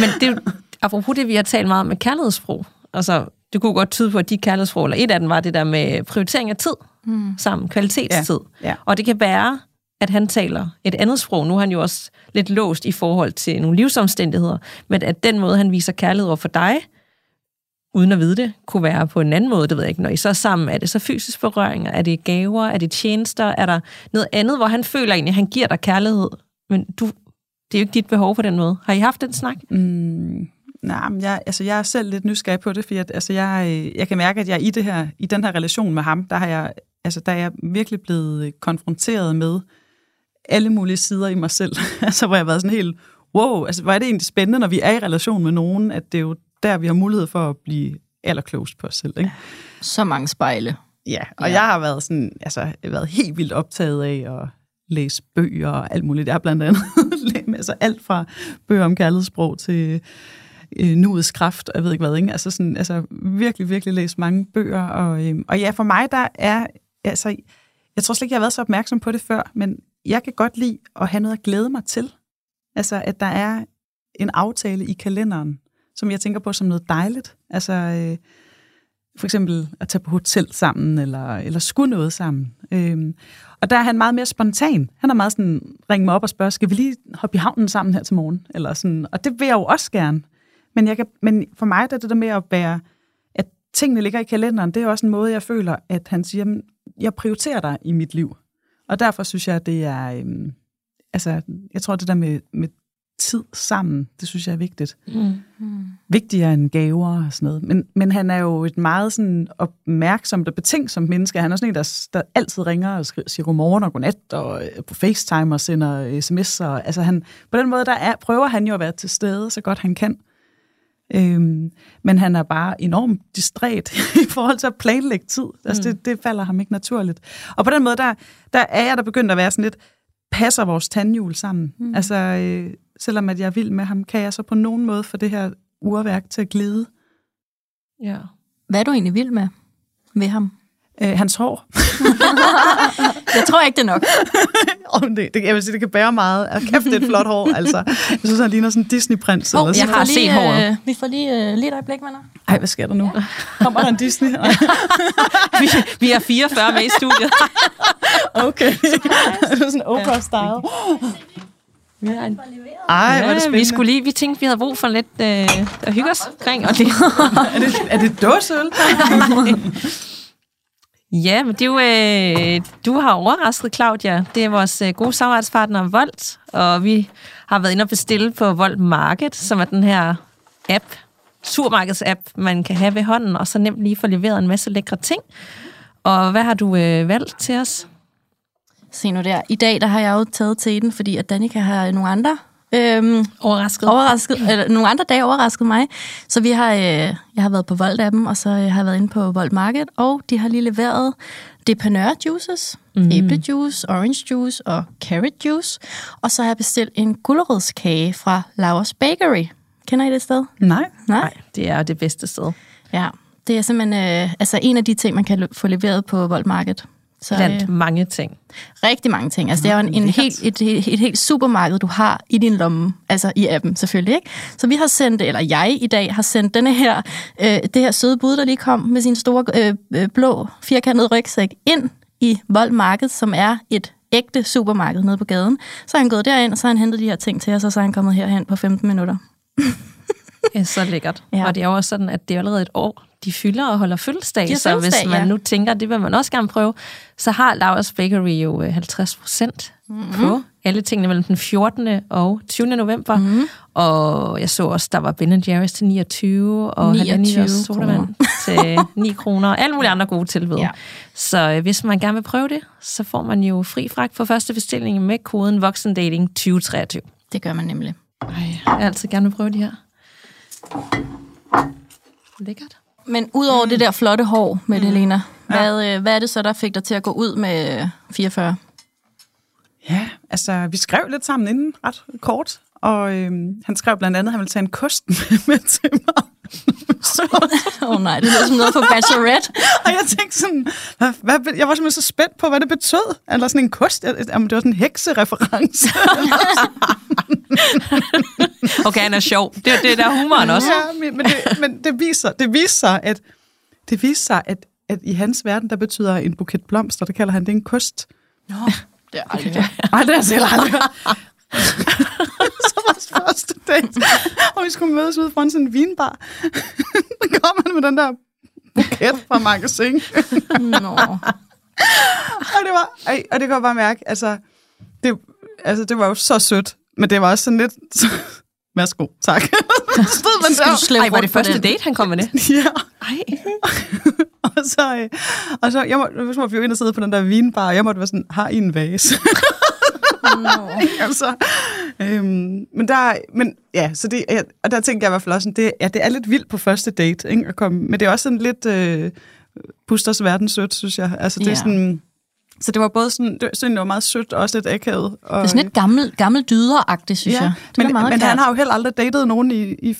[SPEAKER 3] Men det apropos det, vi har talt meget om med kærlighedssprog. Altså, det kunne godt tyde på, at de kærlighedssprog, eller et af dem var det der med prioritering af tid mm. sammen, kvalitetstid.
[SPEAKER 2] Ja, ja.
[SPEAKER 3] Og det kan være, at han taler et andet sprog. Nu er han jo også lidt låst i forhold til nogle livsomstændigheder, men at den måde, han viser kærlighed over for dig, uden at vide det, kunne være på en anden måde, det ved jeg ikke. Når I så er sammen, er det så fysisk berøringer? Er det gaver? Er det tjenester? Er der noget andet, hvor han føler egentlig, at han giver dig kærlighed, men du, det er jo ikke dit behov på den måde. Har I haft den snak?
[SPEAKER 2] Mm, nej, men jeg, altså, jeg er selv lidt nysgerrig på det, fordi at, altså, jeg, øh, jeg kan mærke, at jeg i, det her, i den her relation med ham, der, har jeg, altså, der er jeg virkelig blevet konfronteret med alle mulige sider i mig selv. altså, hvor jeg har været sådan helt, wow, altså, hvor er det egentlig spændende, når vi er i relation med nogen, at det er jo der, vi har mulighed for at blive allerklogest på os selv. Ikke?
[SPEAKER 1] Så mange spejle.
[SPEAKER 2] Ja, og
[SPEAKER 1] Ja.
[SPEAKER 2] jeg har været sådan, altså, jeg har været helt vildt optaget af at læse bøger og alt muligt. Jeg har blandt andet altså alt fra bøger om kærlighedssprog til øh, nuets kraft, og jeg ved ikke hvad, ikke? Altså, sådan, altså virkelig, virkelig læst mange bøger. Og, øh, og ja, for mig der er, altså, jeg tror slet ikke, jeg har været så opmærksom på det før, men jeg kan godt lide at have noget at glæde mig til. Altså, at der er en aftale i kalenderen, som jeg tænker på som noget dejligt. Altså, øh, for eksempel at tage på hotel sammen, eller, eller skulle noget sammen. Øhm, og der er han meget mere spontan. Han er meget sådan, ringe mig op og spørge, skal vi lige hoppe i havnen sammen her til morgen? Eller sådan, og det vil jeg jo også gerne. Men, jeg kan, men for mig der er det der med at være, at tingene ligger i kalenderen, det er også en måde, jeg føler, at han siger, "Men jeg prioriterer dig i mit liv. Og derfor synes jeg, det er, øhm, altså, jeg tror, det der med, med tid sammen, det synes jeg er vigtigt
[SPEAKER 3] Mm.
[SPEAKER 2] vigtigere end gaver og sådan noget. Men, men han er jo et meget sådan opmærksomt og betænksomt menneske. Han er sådan en, der, der altid ringer og skriver, siger godmorgen og godnat og øh, på FaceTime og sender sms'er. Altså han, på den måde der er, prøver han jo at være til stede så godt han kan. Øhm, men han er bare enormt distræt i forhold til at planlægge tid. Altså, det, det falder ham ikke naturligt. Og på den måde, der, der er jeg der begyndt at være sådan lidt, passer vores tandhjul sammen. Mm. Altså, øh, selvom at jeg er vild med ham, kan jeg så på nogen måde få det her urværk til at glide.
[SPEAKER 3] Ja.
[SPEAKER 1] Hvad er du egentlig vild med ved ham?
[SPEAKER 2] Øh, hans hår.
[SPEAKER 1] Jeg tror ikke, det er nok.
[SPEAKER 2] Oh, det, det, jeg vil sige, det kan bære meget. Og kæft, det er et flot hår, altså. Jeg synes, han ligner sådan en Disney-prins.
[SPEAKER 1] Hov,
[SPEAKER 2] eller
[SPEAKER 3] jeg
[SPEAKER 2] sådan.
[SPEAKER 3] har set håret.
[SPEAKER 1] Øh, vi får lige, øh, lige et øjeblik, venner.
[SPEAKER 2] Ej, hvad sker der nu? Kommer der en Disney?
[SPEAKER 3] Vi, vi er 44 med i studiet.
[SPEAKER 2] Okay. det er sådan Oprah-style.
[SPEAKER 3] Ja, en-
[SPEAKER 2] Ej, hvor er det
[SPEAKER 3] ja, vi,
[SPEAKER 2] spændende.
[SPEAKER 3] skulle lige, vi tænkte, vi havde brug for lidt øh, at hygge os omkring. Og det,
[SPEAKER 2] Er det, er det dåseøl?
[SPEAKER 3] Ja, men det er jo, øh, du har overrasket Claudia. Det er vores øh, gode samarbejdspartner Volt, og vi har været inde og bestille på Volt Market, som er den her app, supermarkedsapp, man kan have ved hånden, og så nemt lige få leveret en masse lækre ting. Og hvad har du øh, valgt til os?
[SPEAKER 1] Se nu der. I dag der har jeg jo taget til den, fordi at Danika har nogle andre øhm,
[SPEAKER 3] Overrasket.
[SPEAKER 1] overrasket, eller nogle andre dage overrasket mig. Så vi har, øh, jeg har været på Volt-appen, og så øh, har jeg været inde på Volt Market, og de har lige leveret Depanør juices, mm. æblejuice, orange juice og carrot juice. Og så har jeg bestilt en gulerodskage fra Lauers Bakery. Kender I det sted?
[SPEAKER 2] Nej.
[SPEAKER 1] Nej?
[SPEAKER 3] Det er det bedste sted.
[SPEAKER 1] Ja, det er simpelthen øh, altså en af de ting, man kan få leveret på Volt Market. Så,
[SPEAKER 3] Blandt
[SPEAKER 1] øh,
[SPEAKER 3] mange ting.
[SPEAKER 1] Rigtig mange ting. Altså, det er jo en, en helt, et, et, et helt supermarked, du har i din lomme. Altså i appen selvfølgelig, ikke? Så vi har sendt, eller jeg i dag har sendt denne her, øh, det her søde bud, der lige kom med sin store øh, øh, blå firkantede rygsæk ind i Vold Marked, som er et ægte supermarked nede på gaden. Så er han gået derind, og så har han hentet de her ting til os, og så er han kommet herhen på 15 minutter.
[SPEAKER 3] Så lækkert.
[SPEAKER 1] Ja.
[SPEAKER 3] Og det er jo også sådan, at det er allerede et år, de fylder og holder fødselsdag. Så hvis
[SPEAKER 1] fødselsdag,
[SPEAKER 3] man
[SPEAKER 1] ja.
[SPEAKER 3] nu tænker, det vil man også gerne prøve, så har Lauras Bakery jo øh, 50 procent
[SPEAKER 1] Mhm.
[SPEAKER 3] mm-hmm. på alle tingene mellem den 14. og 20. november.
[SPEAKER 1] Mhm.
[SPEAKER 3] Mm-hmm. Og jeg så også, der var Ben Jerry's til 29, og
[SPEAKER 1] 29
[SPEAKER 3] Halvani sodavand til 9 kroner, og alle mulige andre gode tilbud.
[SPEAKER 1] Ja.
[SPEAKER 3] Så øh, hvis man gerne vil prøve det, så får man jo fri fragt for første bestilling med koden VOXENDATING 2023.
[SPEAKER 1] Det gør man nemlig.
[SPEAKER 3] Ej, jeg har altid gerne vil prøve de her. Lækkert.
[SPEAKER 1] Men udover mm. det der flotte hår med mm. Helena, hvad, øh, hvad er det så, der fik dig til at gå ud med øh, 44?
[SPEAKER 2] Ja, altså, vi skrev lidt sammen inden ret kort, og øhm, han skrev blandt andet, at han ville tage en kost med, med til mig.
[SPEAKER 1] Åh oh, nej, det lyder som noget for Bachelorette.
[SPEAKER 2] og jeg tænkte sådan, hvad, hvad, jeg var simpelthen så spændt på, hvad det betød. Eller sådan en kost, jamen, det var sådan en heksereference.
[SPEAKER 3] Okay, han er sjov. Det, det er der humoren også.
[SPEAKER 2] ja, men, men, det, men det viser, det viser sig, at, det viser sig, at, at i hans verden, der betyder en buket blomster, der kalder han det en kost.
[SPEAKER 1] Nå, det er aldrig.
[SPEAKER 2] Ej, det er jeg selv aldrig hørt. Så vores første date, og vi skulle mødes ude foran sådan en vinbar. Der kom han med den der buket fra magasin.
[SPEAKER 1] Nå.
[SPEAKER 2] og det var, ej, og det kan jeg bare mærke, altså det, altså, det var jo så sødt, men det var også sådan lidt, værsgo, tak. Stod man der,
[SPEAKER 3] Ej, var det første date, han kom med det?
[SPEAKER 2] ja,
[SPEAKER 3] Ej.
[SPEAKER 2] og så, øh, og så jeg må, så må vi jo ind og sidde på den der vinbar, jeg måtte være sådan, har I en vase?
[SPEAKER 1] Nå.
[SPEAKER 2] altså, øhm, men der, men ja, så det, ja, og der tænker jeg i hvert fald også, sådan, det, ja, det er lidt vildt på første date, ikke, at komme, men det er også sådan lidt øh, Busters verden sødt, synes jeg. Altså, det er
[SPEAKER 1] Ja.
[SPEAKER 2] sådan, så det var både sådan, det, synes jeg, det var meget sødt, og også lidt akavet. Og,
[SPEAKER 1] Det er sådan lidt gammel, gammel dyderagtigt, synes
[SPEAKER 2] ja,
[SPEAKER 1] jeg. Det
[SPEAKER 2] men,
[SPEAKER 1] meget
[SPEAKER 2] men
[SPEAKER 1] klart.
[SPEAKER 2] han har jo heller aldrig datet nogen i, i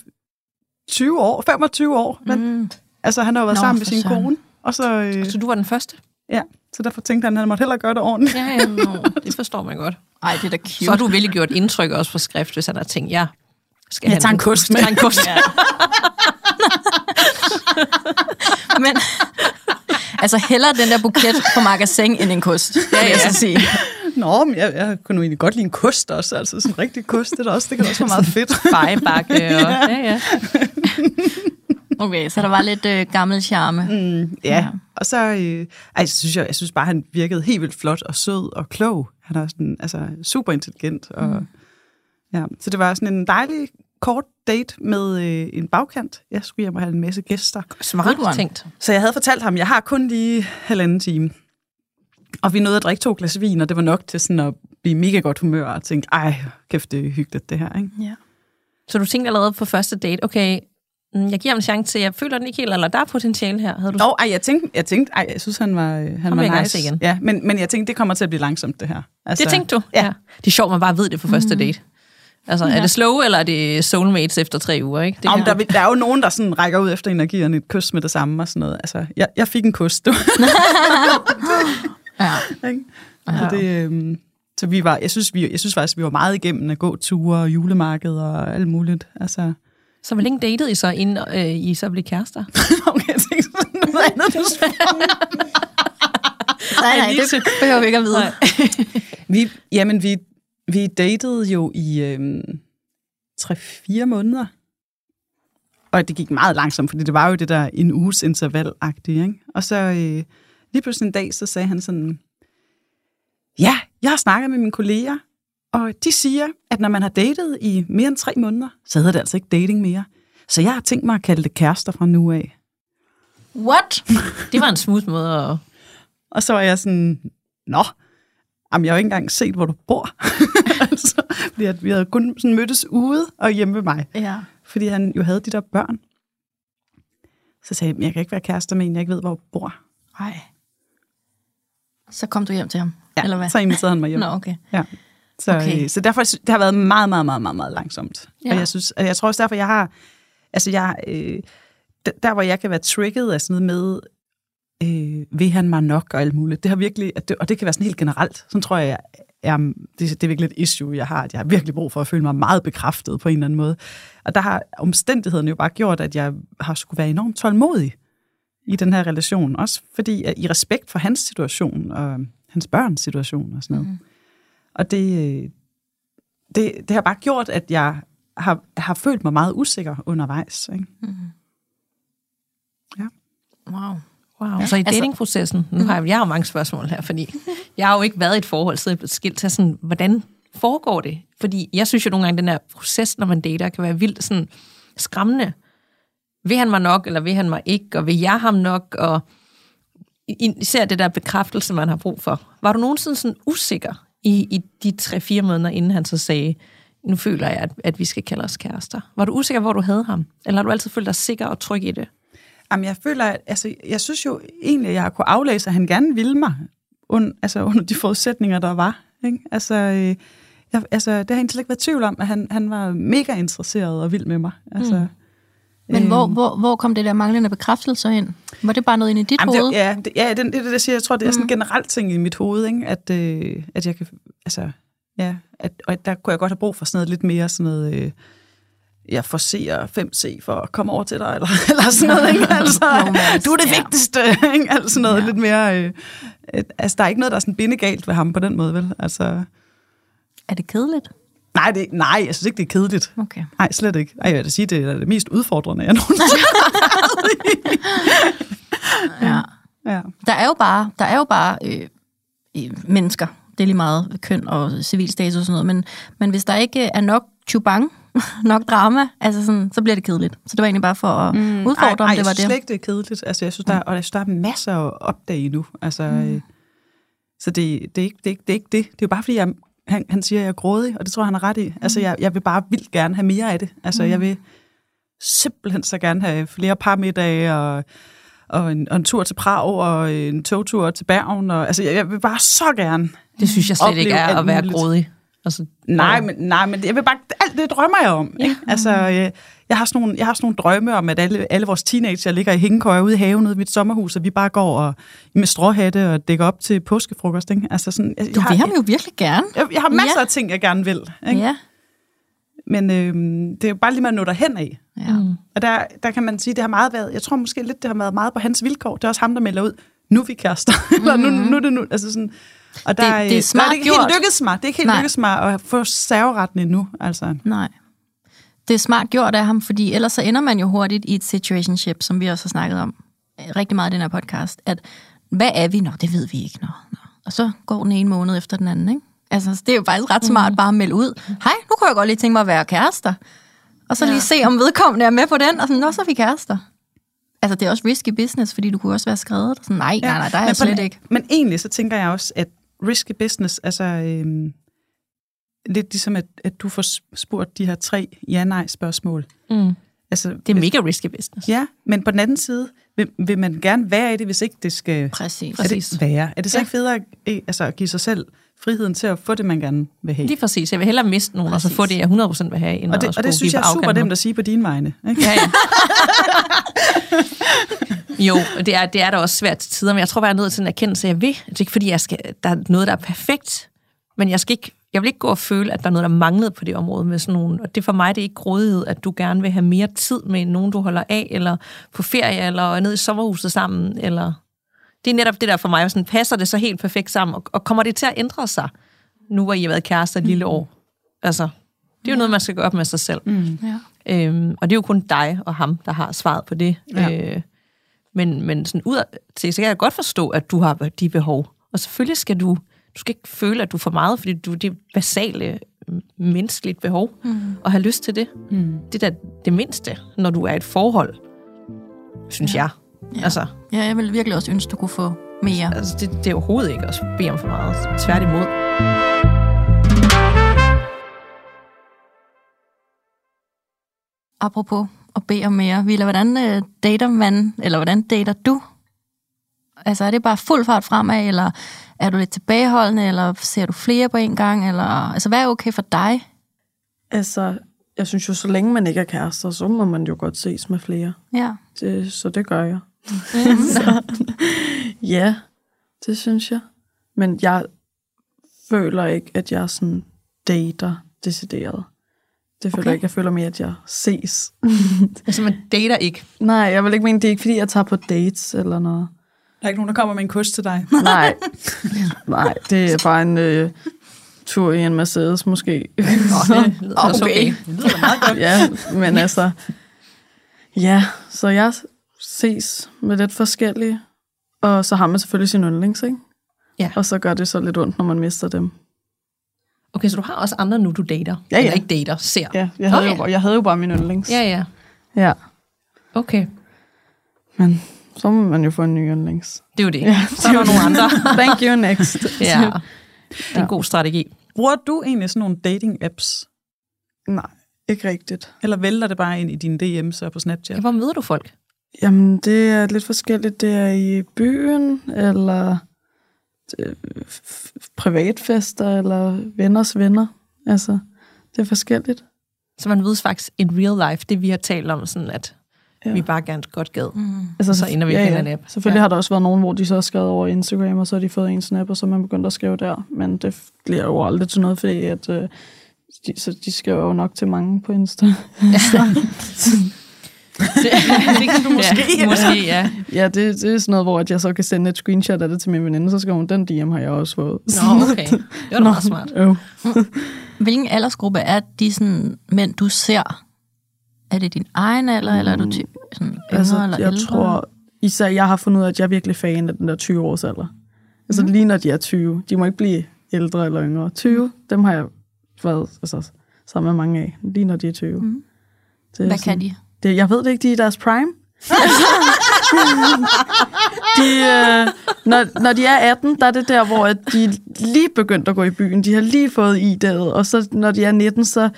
[SPEAKER 2] 20 år, 25 år. Men,
[SPEAKER 1] Mm.
[SPEAKER 2] altså, han har jo været
[SPEAKER 1] Nå,
[SPEAKER 2] sammen med sin
[SPEAKER 1] søren.
[SPEAKER 2] kone, og så, øh,
[SPEAKER 3] Så du var den første?
[SPEAKER 2] ja, så derfor tænkte han, at han måtte hellere gøre det ordentligt.
[SPEAKER 3] Ja, ja. Det forstår man godt.
[SPEAKER 1] Ej, det er da cute.
[SPEAKER 3] Så har du virkelig gjort indtryk også på skrift, hvis han har tænkt, ja, skal
[SPEAKER 2] Jeg
[SPEAKER 3] han
[SPEAKER 2] tager en kost med.
[SPEAKER 3] Tager en kost. Ja.
[SPEAKER 1] Men, altså hellere den der buket på magasin end en kost, ja, ja. jeg så sige.
[SPEAKER 2] Nå, men jeg, jeg kunne nu egentlig godt lide en kost også, altså sådan en rigtig kost, det, er også, det kan også være meget fedt.
[SPEAKER 3] Fejebakke og... Ja, ja.
[SPEAKER 1] Okay, så der var lidt øh, gammel charme.
[SPEAKER 2] Mm, ja.
[SPEAKER 1] Ja.
[SPEAKER 2] og så øh, ej, så synes jeg, jeg synes bare, han virkede helt vildt flot og sød og klog. Han er sådan, altså, super intelligent. Og, mm. ja. Så det var sådan en dejlig kort date med øh, en bagkant. Jeg skulle hjem og have en masse gæster.
[SPEAKER 3] Smart tænkt.
[SPEAKER 2] Så jeg havde fortalt ham, jeg har kun lige halvanden time. Og vi nåede at drikke to glas vin, og det var nok til sådan at blive mega godt humør og tænke, ej, kæft, det er hyggeligt det her, ikke?
[SPEAKER 1] Ja.
[SPEAKER 3] Så du tænkte allerede på første date, okay, mm, jeg giver ham en chance til, jeg føler den ikke helt, eller der er potentiale her. Havde du
[SPEAKER 2] Nå, ej, jeg tænkte, jeg tænkte, ej, jeg synes, han var, øh, han var nice.
[SPEAKER 3] igen.
[SPEAKER 2] Ja, men, men jeg tænkte, det kommer til at blive langsomt, det her. Altså,
[SPEAKER 3] Det tænkte du?
[SPEAKER 2] Ja.
[SPEAKER 3] Det er sjovt, man bare ved det på første date. Altså, er det slow, eller er det soulmates efter tre uger, ikke? Det
[SPEAKER 2] men der, der er jo nogen, der sådan rækker ud efter energierne et kys med det samme og sådan noget. Altså, jeg, jeg fik en kys, du.
[SPEAKER 1] ja.
[SPEAKER 2] Ikke? Så, det, øhm, så vi var, jeg synes, vi, jeg synes faktisk, vi var meget igennem at gå ture og julemarked og alt muligt. Altså,
[SPEAKER 3] Så hvor længe datede I så, inden øh, I så blev kærester?
[SPEAKER 2] okay, jeg tænkte sådan noget andet, du.
[SPEAKER 1] Nej, nej, det behøver vi ikke at vide.
[SPEAKER 2] vi, jamen, vi, vi datede jo i øhm, 3-4 måneder. Og det gik meget langsomt, fordi det var jo det der en uges interval-agtige, ikke? Og så øh, lige pludselig en dag, så sagde han sådan, ja, jeg har snakket med mine kolleger, og de siger, at når man har datet i mere end tre måneder, så hedder det altså ikke dating mere. Så jeg har tænkt mig at kalde det kærester fra nu af.
[SPEAKER 1] What?
[SPEAKER 3] Det var en smooth måde at...
[SPEAKER 2] Og så var jeg sådan, nå, jamen, jeg har jo ikke engang set, hvor du bor. altså, fordi at vi havde kun sådan mødtes ude og hjemme ved mig.
[SPEAKER 1] Ja.
[SPEAKER 2] Fordi han jo havde de der børn. Så sagde jeg, "Men jeg kan ikke være kærester med en, jeg ikke ved, hvor du bor.
[SPEAKER 1] Ej. Så kom du hjem til ham,
[SPEAKER 2] Ja,
[SPEAKER 1] eller hvad?
[SPEAKER 2] så inviterede han mig hjem.
[SPEAKER 1] Nå, okay.
[SPEAKER 2] Ja. Så,
[SPEAKER 1] Okay.
[SPEAKER 2] okay. så derfor, det har været meget, meget, meget, meget, meget langsomt.
[SPEAKER 1] Ja.
[SPEAKER 2] Og jeg, synes, og jeg tror også derfor, jeg har, altså jeg, øh, der, der hvor jeg kan være trigget af sådan noget med, øh, vil han mig nok og alt muligt, det har virkelig, det, og det kan være sådan helt generelt, sådan tror jeg, er, det, det er virkelig et issue, jeg har, at jeg har virkelig brug for at føle mig meget bekræftet på en eller anden måde. Og der har omstændighederne jo bare gjort, at jeg har skulle være enormt tålmodig i den her relation, også fordi at i respekt for hans situation og hans børns situation og sådan noget. Mm. Og det, det, det har bare gjort, at jeg har, har følt mig meget usikker undervejs. Ikke?
[SPEAKER 1] Wow.
[SPEAKER 3] Wow. Så i
[SPEAKER 1] Altså-
[SPEAKER 3] datingprocessen, nu har jeg, jeg har mange spørgsmål her, fordi jeg har jo ikke været i et forhold, siden jeg blev skilt, så sådan, hvordan foregår det? Fordi jeg synes jo nogle gange, den her proces, når man dater, kan være vildt sådan skræmmende. Vil han mig nok, eller vil han mig ikke, og vil jeg ham nok, og især det der bekræftelse, man har brug for. Var du nogensinde sådan usikker i, i de tre-fire måneder, inden han så sagde, nu føler jeg, at, at vi skal kalde os kærester? Var du usikker, hvor du havde ham? Eller har du altid følt dig sikker og tryg i det?
[SPEAKER 2] Jamen, jeg føler, at, altså, jeg synes jo egentlig, at jeg har kunne aflæse, at han gerne ville mig, und, altså under de forudsætninger, der var. Ikke? Altså, øh, jeg, altså, det har jeg slet ikke været tvivl om, at han, han var mega interesseret og vild med mig. Altså, mm.
[SPEAKER 1] Men hvor, hvor, hvor kom det der manglende bekræftelse ind? Var det bare noget ind i dit
[SPEAKER 2] Jamen,
[SPEAKER 1] hoved?
[SPEAKER 2] det, ja, det, ja det, det, det, jeg siger. Jeg tror, det er sådan en generelt ting i mit hoved, ikke? At, øh, at jeg kan, altså, ja, at, og der kunne jeg godt have brug for sådan noget lidt mere sådan noget, øh, jeg forser 5C for at komme over til dig, eller, eller sådan noget, ikke? Altså, du er det vigtigste, ikke? Altså sådan noget
[SPEAKER 1] Ja.
[SPEAKER 2] lidt mere, øh, altså der er ikke noget, der er sådan bindegalt ved ham på den måde, vel? Altså,
[SPEAKER 1] Er det kedeligt?
[SPEAKER 2] nej, det, nej, jeg synes ikke, det er kedeligt.
[SPEAKER 1] Okay.
[SPEAKER 2] Nej, slet ikke. Ej, jeg vil da sige, det er det mest udfordrende, jeg nogensinde
[SPEAKER 1] Ja.
[SPEAKER 2] ja.
[SPEAKER 1] Der er jo bare, der er jo bare øh, øh, mennesker. Det er lige meget køn og civilstatus og sådan noget. Men, men hvis der ikke er nok chubang, nok drama, altså sådan, så bliver det kedeligt. Så det var egentlig bare for at mm, udfordre,
[SPEAKER 2] ej,
[SPEAKER 1] om
[SPEAKER 2] ej,
[SPEAKER 1] det
[SPEAKER 2] jeg
[SPEAKER 1] var
[SPEAKER 2] synes
[SPEAKER 1] det.
[SPEAKER 2] slet ikke, det er kedeligt. Altså, jeg synes, der, og jeg synes, der er masser at opdage nu. Altså, mm. Så det, det, er ikke, det, er ikke, det er ikke det. Det er jo bare, fordi jeg, han, han siger, at jeg er grådig, og det tror jeg, han har ret i. Altså, jeg, jeg vil bare vildt gerne have mere af det. Altså, mm. jeg vil simpelthen så gerne have flere parmiddage, og, og, en, og en tur til Prag, og en togtur til Bergen. Og, altså, jeg, jeg vil bare så gerne.
[SPEAKER 3] Det synes jeg slet ikke er at være
[SPEAKER 2] muligt.
[SPEAKER 3] grådig. Altså,
[SPEAKER 2] Nej, men, nej, men jeg vil bare, alt det drømmer jeg om. Ikke? Altså, øh, jeg, har sådan nogle, jeg har sådan nogle drømme om, at alle, alle vores teenager ligger i hængekøjer ude i haven ude i mit sommerhus, og vi bare går og, med stråhatte og dækker op til påskefrokost. Ikke? Altså sådan, jeg,
[SPEAKER 1] Du
[SPEAKER 2] jeg, har,
[SPEAKER 1] vil ham jo virkelig gerne.
[SPEAKER 2] jeg, jeg har masser
[SPEAKER 1] Ja.
[SPEAKER 2] af ting, jeg gerne vil. Ikke?
[SPEAKER 1] Ja.
[SPEAKER 2] Men øh, det er jo bare lige med at nå derhen af.
[SPEAKER 1] ja.
[SPEAKER 3] Mm.
[SPEAKER 2] Og der, der kan man sige, det har meget været, jeg tror måske lidt, det har været meget på hans vilkår. Det er også ham, der melder ud, nu er vi kærester. Eller nu, nu er det nu. Altså sådan, og der,
[SPEAKER 1] Det- det er
[SPEAKER 2] øh, der
[SPEAKER 1] smart
[SPEAKER 2] er det ikke
[SPEAKER 1] gjort.
[SPEAKER 2] helt lykkedes mig. Det er ikke helt
[SPEAKER 1] Nej.
[SPEAKER 2] lykkedes mig at få serveretten endnu. Altså.
[SPEAKER 1] Nej. Det er smart gjort af ham, fordi ellers så ender man jo hurtigt i et situationship, som vi også har snakket om øh, rigtig meget i den her podcast, at hvad er vi? Nå, det ved vi ikke. Nå, nå. Og så går den ene måned efter den anden, ikke? Altså, så det er jo faktisk ret smart bare at melde ud. Hej, nu kunne jeg godt lige tænke mig at være kærester. Og så ja. lige se, om vedkommende er med på den, og sådan, nå, så er vi kærester. Altså, det er også risky business, fordi du kunne også være skrevet. Sådan, nej, nej, nej, der er
[SPEAKER 2] men
[SPEAKER 1] jeg slet
[SPEAKER 2] den-
[SPEAKER 1] ikke.
[SPEAKER 2] Men egentlig så tænker jeg også, at risky business, altså øhm, lidt ligesom, at, at du får spurgt de her tre ja-nej-spørgsmål.
[SPEAKER 3] Mm.
[SPEAKER 2] Altså,
[SPEAKER 3] Det er mega risky business.
[SPEAKER 2] Ja, men på den anden side, vil, vil man gerne være i det, hvis ikke det skal
[SPEAKER 1] Præcis.
[SPEAKER 2] er
[SPEAKER 3] Præcis.
[SPEAKER 2] det være. Er det så
[SPEAKER 1] Ja.
[SPEAKER 2] ikke federe at, altså, at give sig selv friheden til at få det, man gerne vil have?
[SPEAKER 3] Lige præcis. Jeg vil hellere miste nogen, og så
[SPEAKER 1] Præcis.
[SPEAKER 3] få det, jeg 100% vil have, end
[SPEAKER 2] Og det, og det synes jeg er super nemt at sige på dine vegne. Ikke?
[SPEAKER 3] Ja, ja. jo, det er, det er da også svært til tider, men jeg tror bare, jeg er nødt til en erkendelse, jeg vil. Det er ikke, fordi jeg skal, der er noget, der er perfekt, men jeg, skal ikke, jeg vil ikke gå og føle, at der er noget, der manglede på det område med sådan nogen. Og det for mig, det er ikke grådighed, at du gerne vil have mere tid med nogen, du holder af, eller på ferie, eller ned i sommerhuset sammen, eller... Det er netop det der for mig, sådan passer det så helt perfekt sammen, og, og kommer det til at ændre sig, nu hvor I har været kærester et lille år? Altså, det er jo noget, man skal gøre op med sig selv.
[SPEAKER 2] Mm.
[SPEAKER 1] Ja.
[SPEAKER 3] Øhm, og det er jo kun dig og ham, der har svaret på det.
[SPEAKER 2] Ja.
[SPEAKER 3] Øh, men, men sådan ud til, så kan jeg godt forstå, at du har de behov. Og selvfølgelig skal du, du skal ikke føle, at du får meget, fordi du, det er basale menneskeligt behov, mm. at have lyst til det.
[SPEAKER 2] Mm.
[SPEAKER 3] Det er da det mindste, når du er i et forhold, synes ja. jeg.
[SPEAKER 1] Ja.
[SPEAKER 3] Altså,
[SPEAKER 1] ja, jeg vil virkelig også ønske, du kunne få mere.
[SPEAKER 3] altså det, det er overhovedet ikke at bede om for meget. Tværtimod.
[SPEAKER 1] Apropos at bede om mere. Villa, hvordan øh, dater man, eller hvordan dater du? Altså, er det bare fuld fart fremad, eller er du lidt tilbageholdende, eller ser du flere på en gang? Eller, altså, hvad er okay for dig?
[SPEAKER 5] Altså, jeg synes jo, så længe man ikke er kærester, så må man jo godt ses med flere.
[SPEAKER 1] Ja.
[SPEAKER 5] Det, så det gør jeg. så, ja, det synes jeg. Men jeg føler ikke, at jeg sådan dater decideret. Det føler
[SPEAKER 1] Okay.
[SPEAKER 5] jeg ikke. Jeg føler mere, at jeg ses.
[SPEAKER 3] Altså, man dater ikke.
[SPEAKER 5] Nej, jeg vil ikke mene, det er ikke, fordi jeg tager på dates eller noget.
[SPEAKER 2] Der er ikke nogen, der kommer med en kus til dig.
[SPEAKER 5] Nej, nej det er bare en øh, tur i en Mercedes måske.
[SPEAKER 3] Nå, det lyder også okay.
[SPEAKER 2] Det lyder meget godt.
[SPEAKER 5] ja, men altså... Ja, så jeg ses med lidt forskellige. Og så har man selvfølgelig sin yndlings, ikke?
[SPEAKER 3] Ja.
[SPEAKER 5] Og så gør det så lidt ondt, når man mister dem.
[SPEAKER 3] Okay, så du har også andre nu, du dater?
[SPEAKER 5] Ja, ja.
[SPEAKER 3] Eller ikke dater, ser?
[SPEAKER 5] Ja, jeg havde,
[SPEAKER 3] Okay.
[SPEAKER 5] jo, bare- jeg havde jo bare min yndlings.
[SPEAKER 3] Ja, ja.
[SPEAKER 5] ja.
[SPEAKER 3] Okay.
[SPEAKER 5] Men så må man jo få en ny yndlings.
[SPEAKER 3] Det er jo det.
[SPEAKER 5] Ja,
[SPEAKER 3] så er der nogle andre.
[SPEAKER 5] Thank you, next.
[SPEAKER 3] ja. Det er en god strategi.
[SPEAKER 2] Bruger du egentlig sådan nogle dating-apps?
[SPEAKER 5] Nej, ikke rigtigt.
[SPEAKER 2] Eller vælter det bare ind i dine DM's og på Snapchat?
[SPEAKER 3] Hvor møder du folk?
[SPEAKER 5] Jamen, det er lidt forskelligt. Det er i byen, eller øh, privatfester, eller venners venner. Altså, det er forskelligt.
[SPEAKER 3] Så man mødes faktisk in real life, det vi har talt om, sådan at
[SPEAKER 5] Ja.
[SPEAKER 3] ja. vi bare gerne godt gad.
[SPEAKER 1] Mm.
[SPEAKER 5] Altså,
[SPEAKER 3] Så ender vi
[SPEAKER 5] ja,
[SPEAKER 3] på
[SPEAKER 5] ja.
[SPEAKER 3] en app.
[SPEAKER 5] Selvfølgelig
[SPEAKER 3] Ja.
[SPEAKER 5] ja. har der også været nogen, hvor de så har skrevet over Instagram, og så har de fået en snap, og så er man begyndt at skrive der. Men det bliver jo aldrig til noget, fordi at, øh, de, så de skriver jo nok til mange på Insta.
[SPEAKER 3] det, det kan du måske. Ja, måske, ja.
[SPEAKER 5] ja, det, det er sådan noget, hvor jeg så kan sende et screenshot af det til min veninde, så skriver hun, den DM har jeg også fået.
[SPEAKER 3] Nå, okay. Det var da meget smart.
[SPEAKER 5] Jo.
[SPEAKER 1] Hvilken aldersgruppe er de sådan, mænd, du ser? Er det din egen alder, mm. eller er du ty- sådan yngre
[SPEAKER 5] Altså,
[SPEAKER 1] eller
[SPEAKER 5] jeg
[SPEAKER 1] ældre?
[SPEAKER 5] tror, især jeg har fundet ud af, at jeg er virkelig fan af den der 20 års alder. Altså
[SPEAKER 1] Mhm.
[SPEAKER 5] lige når de er 20. De må ikke blive ældre eller yngre. 20, dem har jeg været altså, sammen med mange af. Lige når de er 20.
[SPEAKER 1] Mhm.
[SPEAKER 5] Det er
[SPEAKER 1] Hvad kan de?
[SPEAKER 5] Det, jeg ved det ikke, de er i deres prime. de, øh, når, når de er 18, der er det der, hvor at de lige begyndt at gå i byen. De har lige fået ID'et, og så når de er 19, så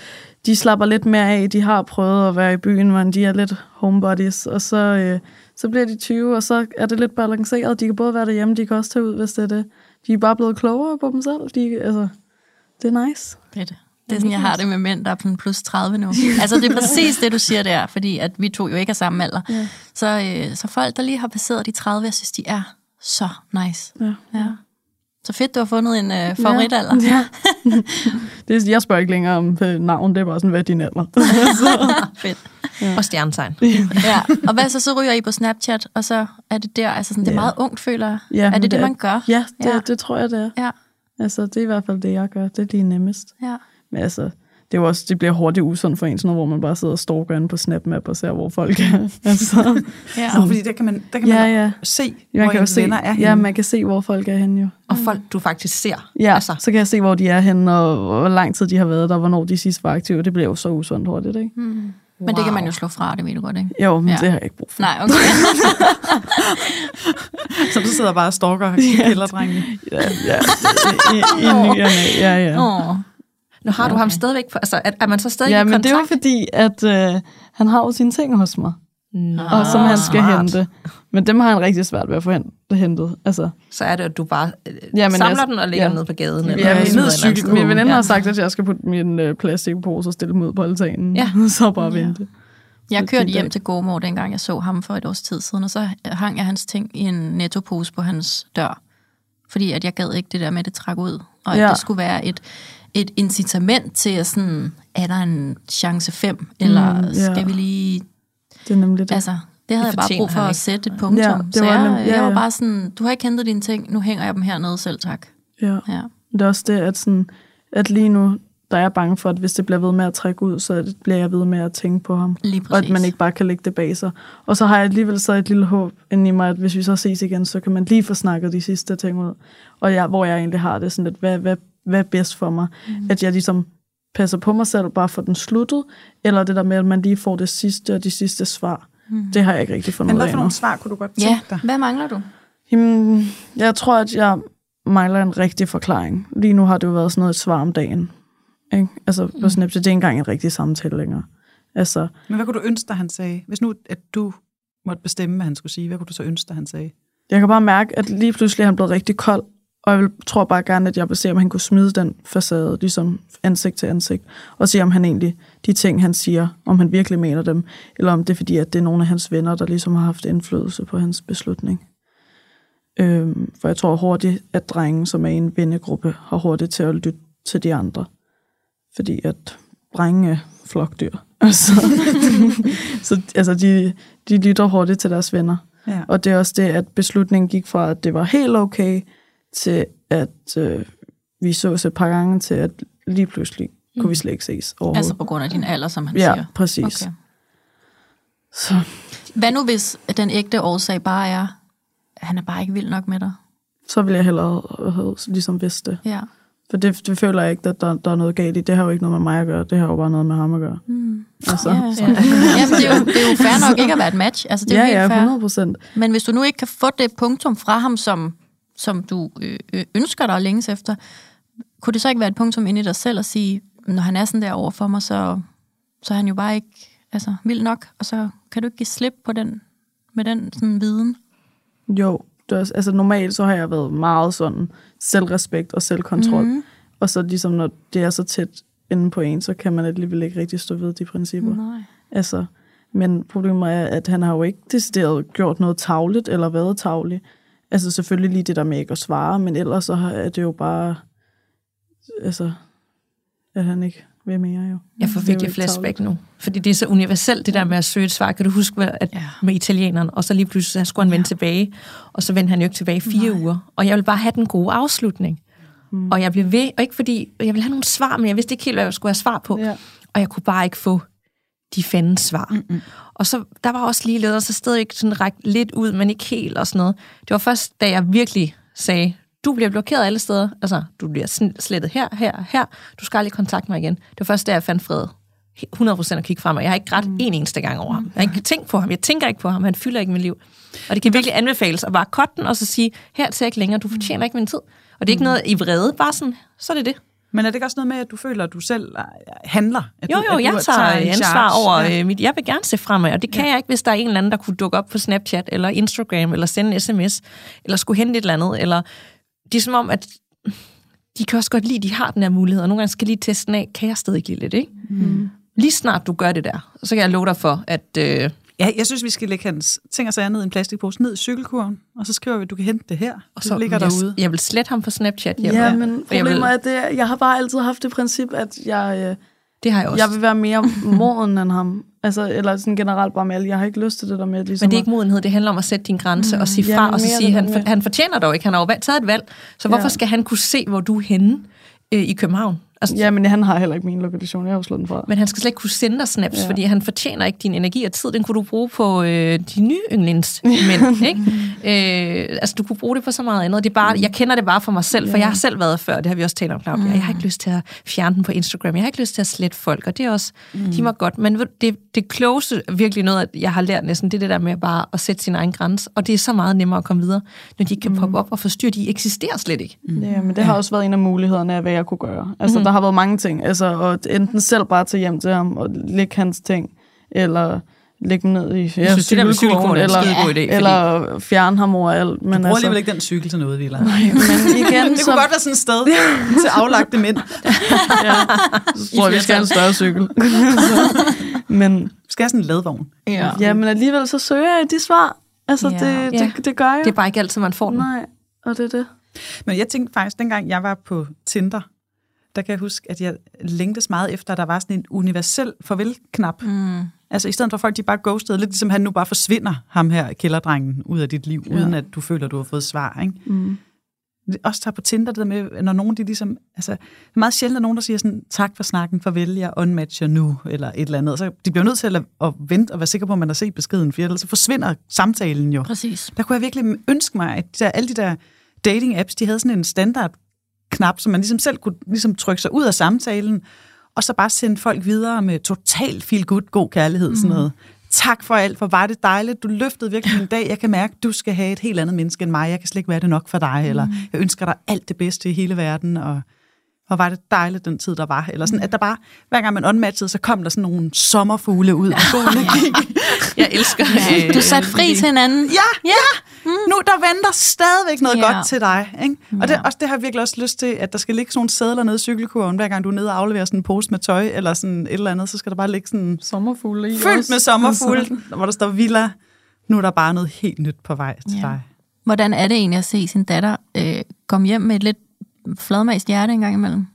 [SPEAKER 5] de slapper lidt mere af. De har prøvet at være i byen, men de er lidt homebodies, og så, øh, så bliver de 20, og så er det lidt balanceret. De kan både være derhjemme, de kan også tage ud, hvis det er det. De er bare blevet klogere på dem selv. De, altså, det er nice.
[SPEAKER 1] Det er det. Det er sådan, jeg har det med mænd, der er sådan plus 30 nu. Altså, det er præcis det, du siger der, fordi at vi to jo ikke er samme alder. Ja. Så, øh, så folk, der lige har passeret de 30, jeg synes, de er så nice.
[SPEAKER 5] Ja.
[SPEAKER 1] Ja. Så fedt, du har fundet en øh, favoritalder.
[SPEAKER 5] Ja. det, er- jeg spørger ikke længere om øh, navn, det er bare sådan, hvad er din alder?
[SPEAKER 1] fedt.
[SPEAKER 3] Og stjernetegn.
[SPEAKER 1] Ja. Og hvad så, så ryger I på Snapchat, og så er det der, altså sådan, det er
[SPEAKER 5] Ja.
[SPEAKER 1] meget ungt, føler jeg.
[SPEAKER 5] Ja,
[SPEAKER 1] er det det,
[SPEAKER 5] det er-
[SPEAKER 1] man gør?
[SPEAKER 5] Ja, det,
[SPEAKER 1] Ja.
[SPEAKER 5] ja. det tror jeg, det er.
[SPEAKER 1] Ja.
[SPEAKER 5] Altså, det er i hvert fald det, jeg gør. Det er lige nemmest.
[SPEAKER 1] ja.
[SPEAKER 5] Men altså, det, er jo også, det bliver hurtigt usundt for en, sådan noget, hvor man bare sidder og stalker inde på SnapMap og ser, hvor folk er. altså,
[SPEAKER 1] ja.
[SPEAKER 2] Nå, fordi der kan man, der kan
[SPEAKER 5] ja,
[SPEAKER 2] man
[SPEAKER 5] ja.
[SPEAKER 2] se,
[SPEAKER 5] Man
[SPEAKER 2] hvor
[SPEAKER 5] kan
[SPEAKER 2] ens
[SPEAKER 5] se,
[SPEAKER 2] venner er henne.
[SPEAKER 5] ja, man kan se, hvor folk er henne jo.
[SPEAKER 3] Og folk, du faktisk ser.
[SPEAKER 5] Ja,
[SPEAKER 3] Altså,
[SPEAKER 5] så kan jeg se, hvor de er henne, og hvor lang tid de har været der, hvornår de sidst var aktive. Det bliver jo så usundt hurtigt, ikke?
[SPEAKER 1] Mm. Men det kan man jo slå fra, det ved du godt, ikke?
[SPEAKER 5] Jo, men
[SPEAKER 1] Ja.
[SPEAKER 5] det har jeg ikke brug for.
[SPEAKER 1] Nej, okay.
[SPEAKER 2] Så du sidder bare og stalker kælderdrengen.
[SPEAKER 5] Ja, ja. I, i, i ny og næ. Ja, ja.
[SPEAKER 1] Åh.
[SPEAKER 3] Nu har du ham stadigvæk på, altså er, er man så stadig
[SPEAKER 5] Ja,
[SPEAKER 3] i
[SPEAKER 5] men det er jo
[SPEAKER 3] kontakt?
[SPEAKER 5] fordi, at øh, han har jo sine ting hos mig,
[SPEAKER 3] Nå,
[SPEAKER 5] og som han skal
[SPEAKER 3] smart.
[SPEAKER 5] hente. Men dem har han rigtig svært ved at få hen- hentet. Altså,
[SPEAKER 3] Så er det, at du bare øh,
[SPEAKER 5] Jamen,
[SPEAKER 3] samler
[SPEAKER 5] jeg-
[SPEAKER 3] den og lægger
[SPEAKER 5] ja.
[SPEAKER 3] den ned på gaden.
[SPEAKER 2] Ja,
[SPEAKER 3] eller
[SPEAKER 2] ja,
[SPEAKER 3] smider
[SPEAKER 2] ned cykel.
[SPEAKER 5] min veninde
[SPEAKER 3] Ja.
[SPEAKER 5] har sagt, at jeg skal putte min øh, plastikpose og stille dem ud på altanen.
[SPEAKER 3] Ja.
[SPEAKER 5] så bare
[SPEAKER 1] Ja.
[SPEAKER 5] vente.
[SPEAKER 1] Jeg
[SPEAKER 5] Så
[SPEAKER 1] kørte hjem til Gormor, dengang jeg så ham for et års tid siden, og så hang jeg hans ting i en nettopose på hans dør. Fordi at jeg gad ikke det der med, at det trak ud. Og at
[SPEAKER 5] Ja.
[SPEAKER 1] det skulle være et, et incitament til at sådan, er der en chance fem? Eller
[SPEAKER 5] Mm, ja.
[SPEAKER 1] skal vi lige...
[SPEAKER 5] Det er nemlig det.
[SPEAKER 1] Altså, det havde
[SPEAKER 3] Det
[SPEAKER 1] jeg bare brug for at
[SPEAKER 3] ikke.
[SPEAKER 1] sætte et punktum.
[SPEAKER 5] Ja,
[SPEAKER 1] Ja,
[SPEAKER 5] det
[SPEAKER 1] så
[SPEAKER 5] var
[SPEAKER 1] jeg,
[SPEAKER 5] nem- ja,
[SPEAKER 1] jeg var
[SPEAKER 5] ja.
[SPEAKER 1] bare sådan, du har ikke hentet dine ting, nu hænger jeg dem hernede selv, tak.
[SPEAKER 5] ja.
[SPEAKER 1] Ja.
[SPEAKER 5] Det er også det, at, sådan, at lige nu, der er jeg bange for, at hvis det bliver ved med at trække ud, så bliver jeg ved med at tænke på ham.
[SPEAKER 1] Lige
[SPEAKER 5] Og at man ikke bare kan lægge det bag sig. Og så har jeg alligevel så et lille håb inde i mig, at hvis vi så ses igen, så kan man lige få snakket de sidste ting ud. Og jeg, hvor jeg egentlig har det sådan lidt, hvad, hvad, hvad er bedst for mig? Mm. At jeg ligesom passer på mig selv, bare for den sluttet, eller det der med, at man lige får det sidste og de sidste svar. Mm. Det har jeg ikke rigtig fundet
[SPEAKER 2] Men
[SPEAKER 5] ud
[SPEAKER 2] hvad
[SPEAKER 5] af
[SPEAKER 2] for
[SPEAKER 5] endnu.
[SPEAKER 2] nogle svar kunne du godt
[SPEAKER 1] Ja,
[SPEAKER 2] tænke dig?
[SPEAKER 1] hvad mangler du?
[SPEAKER 5] Jamen, jeg tror, at jeg mangler en rigtig forklaring. Lige nu har det jo været sådan noget et svar om dagen. Ikke? Altså på Snapchat, det er ikke engang en rigtig samtale længere. Altså,
[SPEAKER 2] Men hvad kunne du ønske dig, han sagde? Hvis nu, at du måtte bestemme, hvad han skulle sige, hvad kunne du så ønske dig, han sagde?
[SPEAKER 5] jeg kan bare mærke, at lige pludselig er han blevet rigtig kold, og jeg vil, tror bare gerne, at jeg vil se, om han kunne smide den facade, ligesom ansigt til ansigt, og se, om han egentlig, de ting, han siger, om han virkelig mener dem, eller om det er fordi, at det er nogle af hans venner, der ligesom har haft indflydelse på hans beslutning. Øhm, for jeg tror hurtigt, at drengen, som er i en vennegruppe, har hurtigt til at lytte til de andre. Fordi at drenge er flokdyr. Altså, så altså, de, de lytter hurtigt til deres venner.
[SPEAKER 2] Ja.
[SPEAKER 5] Og det er også det, at beslutningen gik fra, at det var helt okay, til at øh, vi sås et par gange, til at lige pludselig mm. kunne vi slet ikke ses overhovedet.
[SPEAKER 1] Altså på grund af din alder, som han
[SPEAKER 5] ja,
[SPEAKER 1] siger.
[SPEAKER 5] præcis.
[SPEAKER 1] Okay.
[SPEAKER 5] Så,
[SPEAKER 1] Hvad nu, hvis den ægte årsag bare er, at han er bare ikke vild nok med dig?
[SPEAKER 5] Så vil jeg hellere have ligesom vidst det.
[SPEAKER 1] Ja.
[SPEAKER 5] For det, det føler jeg ikke, at der, der er noget galt i. Det har jo ikke noget med mig at gøre. Det har jo bare noget med ham at gøre.
[SPEAKER 1] Mm.
[SPEAKER 5] Altså,
[SPEAKER 1] Ja, ja. Jamen, det, er jo, det er jo fair nok ikke at være et match. Altså, det er
[SPEAKER 5] ja,
[SPEAKER 1] jo
[SPEAKER 5] ja,
[SPEAKER 1] helt fair.
[SPEAKER 5] 100 procent.
[SPEAKER 1] Men hvis du nu ikke kan få det punktum fra ham, som, som du øh, øh, ønsker dig og længes efter, kunne det så ikke være et punktum inde i dig selv at sige, når han er sådan der over for mig, så, så er han jo bare ikke altså, vild nok, og så kan du ikke give slip på den, med den sådan, viden.
[SPEAKER 5] Jo, det er, også- altså normalt så har jeg været meget sådan selvrespekt og selvkontrol.
[SPEAKER 1] Mhm.
[SPEAKER 5] Mm. Og så ligesom når det er så tæt inde på en, så kan man alligevel ikke rigtig stå ved de principper.
[SPEAKER 1] Nej.
[SPEAKER 5] Altså, men problemet er, at han har jo ikke decideret gjort noget tavligt eller været tavlig. Altså selvfølgelig lige det der med ikke at svare, men ellers så er det jo bare, altså, at han ikke vil mere jo.
[SPEAKER 3] Jeg får virkelig flashback nu. Fordi det er så universelt, det der med at søge et svar. Kan du huske, hvad- at
[SPEAKER 1] Ja.
[SPEAKER 3] med italieneren, og så lige pludselig så skulle han vende tilbage, og så vendte han jo ikke tilbage fire Nej. uger. Og jeg vil bare have den gode afslutning. Mm. Og jeg blev ved, og ikke fordi, jeg ville have nogle svar, men jeg vidste ikke helt, hvad jeg skulle have svar på.
[SPEAKER 5] Ja.
[SPEAKER 3] Og jeg kunne bare ikke få de fandens svar. Mm-hmm. Og så, der var også lige lidt, og så stadig ikke sådan rækket lidt ud, men ikke helt og sådan noget. Det var først, da jeg virkelig sagde, du bliver blokeret alle steder. Altså, du bliver slettet her, her, her. Du skal aldrig kontakte mig igen. Det var først, da jeg fandt fred 100% at kigge frem, og jeg har ikke ret mm. en eneste gang over ham. Jeg har ikke tænkt på ham. Jeg tænker ikke på ham. Han fylder ikke mit liv. Og det kan virkelig anbefales at bare cutte den, og så sige, her til ikke længere, du fortjener ikke min tid. Og det er ikke noget i vrede, bare sådan, så er det det.
[SPEAKER 2] Men er det ikke også noget med, at du føler, at du selv øh, handler? At
[SPEAKER 3] Jo,
[SPEAKER 2] du,
[SPEAKER 3] jo,
[SPEAKER 2] at
[SPEAKER 3] jeg
[SPEAKER 2] du
[SPEAKER 3] tager
[SPEAKER 2] en
[SPEAKER 3] ansvar over
[SPEAKER 2] Ja.
[SPEAKER 3] ja. mit... Jeg vil gerne se fremad, og det kan ja. jeg ikke, hvis der er en eller anden, der kunne dukke op på Snapchat, eller Instagram, eller sende en sms, eller skulle hente et eller andet, eller... Det er som om, at de kan også godt lide, at de har den her mulighed, og nogle gange skal lige teste den af, kan jeg stadig ikke lide lidt, ikke? Mm. Lige snart du gør det der, så kan jeg love dig for, at... Øh,
[SPEAKER 2] Ja, jeg synes, vi skal lægge hans ting og sager ned i en plastikpose, ned i cykelkurven, og så skriver vi, at du kan hente det her.
[SPEAKER 3] og
[SPEAKER 2] så det ligger
[SPEAKER 3] jeg,
[SPEAKER 2] derude.
[SPEAKER 3] Jeg vil slette ham på Snapchat. Jeg,
[SPEAKER 5] Ja,
[SPEAKER 3] vil-
[SPEAKER 5] men
[SPEAKER 3] jeg, vil,
[SPEAKER 5] problemet er, at det, jeg har bare altid haft det princip, at jeg, øh,
[SPEAKER 3] det har jeg også.
[SPEAKER 5] jeg vil være mere moden end ham. Altså, eller sådan generelt bare med alle. Jeg har ikke lyst til det der med, at ligesom
[SPEAKER 3] Men det er
[SPEAKER 5] at-
[SPEAKER 3] ikke modenhed, det handler om at sætte din grænse mm, og sige
[SPEAKER 5] ja,
[SPEAKER 3] fra, og så sige, han, for, han fortjener dog ikke, han har jo taget et valg, så hvorfor
[SPEAKER 5] Ja.
[SPEAKER 3] skal han kunne se, hvor du er henne øh, i København? Altså,
[SPEAKER 5] Ja, men han har heller ikke min lokation. Jeg har jo slået den fra.
[SPEAKER 3] Men han skal slet ikke kunne sende dig snaps, ja. Fordi han fortjener ikke din energi og tid. Den kunne du bruge på øh, de nye yndlingsmænd, ikke? Øh, altså, du kunne bruge det på så meget andet. Det er bare, jeg kender det bare for mig selv, for jeg har selv været før. Det har vi også talt om, Claudia. Jeg har ikke lyst til at fjerne den på Instagram. Jeg har ikke lyst til at slette folk, og det er også, mm. de må godt. Men det, det klogeste, virkelig noget, at jeg har lært næsten, det er det der med bare at sætte sin egen grænse. Og det er så meget nemmere at komme videre, når de ikke kan poppe op og forstyrre. De eksisterer slet ikke.
[SPEAKER 5] Mm. Ja, men det har også været en af mulighederne af, hvad jeg kunne gøre. Altså, mm. Der har været mange ting. Altså, at enten selv bare tage hjem til ham og lægge hans ting, eller lægge dem ned i ja,
[SPEAKER 3] synes, det der med cykelkurven er en
[SPEAKER 5] eller,
[SPEAKER 3] idé, fordi-
[SPEAKER 5] eller fjerne ham over alt. Men
[SPEAKER 2] Du bruger
[SPEAKER 5] altså,
[SPEAKER 2] alligevel ikke den cykel til noget, Villa.
[SPEAKER 5] men igen,
[SPEAKER 2] Det
[SPEAKER 5] så,
[SPEAKER 2] kunne godt være sådan et sted til aflagte mænd.
[SPEAKER 5] ja, så tror jeg, vi skal have en større cykel. Men,
[SPEAKER 2] Vi skal have sådan en ladvogn.
[SPEAKER 1] Ja.
[SPEAKER 5] ja, men alligevel så søger jeg de svar. Altså,
[SPEAKER 1] Ja.
[SPEAKER 5] det, det, det gør jeg.
[SPEAKER 3] Det er bare ikke altid, man får den.
[SPEAKER 5] Nej, og det er det.
[SPEAKER 2] Men jeg tænkte faktisk, dengang jeg var på Tinder, der kan jeg huske, at jeg længtes meget efter, at der var sådan en universel farvel-knap.
[SPEAKER 1] Mm.
[SPEAKER 2] Altså i stedet for folk, de bare ghostede, lidt ligesom han nu bare forsvinder, ham her kælderdrengen, ud af dit liv, ja. uden at du føler, du har fået svar. Ikke?
[SPEAKER 5] Mm.
[SPEAKER 2] Også tager på Tinder, det der med, når nogen, de ligesom, altså, det er meget sjældent, at nogen, der siger sådan, tak for snakken, farvel, jeg unmatcher nu, eller et eller andet. Så de bliver nødt til at, at vente og være sikker på, at man har set beskeden, for ellers så forsvinder samtalen jo.
[SPEAKER 1] Præcis.
[SPEAKER 2] Der kunne jeg virkelig ønske mig, at de der, alle de der dating-apps, de havde sådan en standard knap, så man ligesom selv kunne ligesom trykke sig ud af samtalen, og så bare sende folk videre med total feel good, god kærlighed, mm. sådan noget. Tak for alt, for var det dejligt. Du løftede virkelig min dag. Jeg kan mærke, at du skal have et helt andet menneske end mig. Jeg kan slet ikke være det nok for dig. Eller jeg ønsker dig alt det bedste i hele verden. Og hvor var det dejligt, den tid, der var. Eller sådan, at der bare, hver gang man unmatchede, så kom der sådan nogle sommerfugle ud og god energi.
[SPEAKER 3] Jeg elsker
[SPEAKER 1] Ja. Du satte fri til hinanden.
[SPEAKER 2] Ja, ja. Mm. Nu der venter stadigvæk noget
[SPEAKER 1] Ja.
[SPEAKER 2] godt til dig. Ikke? Og det,
[SPEAKER 1] Ja.
[SPEAKER 2] også, det har jeg virkelig også lyst til, at der skal ligge sådan nogle sædler nede i cykelkurven, hver gang du er nede og afleverer sådan en pose med tøj, eller sådan et eller andet, så skal der bare ligge sådan
[SPEAKER 5] Sommerfugle i
[SPEAKER 2] fyldt
[SPEAKER 5] også.
[SPEAKER 2] med sommerfugle, hvor der står villa. Nu er der bare noget helt nyt på vej til
[SPEAKER 1] Ja.
[SPEAKER 2] dig.
[SPEAKER 1] Hvordan er det egentlig at se sin datter øh, komme hjem med et lidt fladmast hjerte en gang imellem?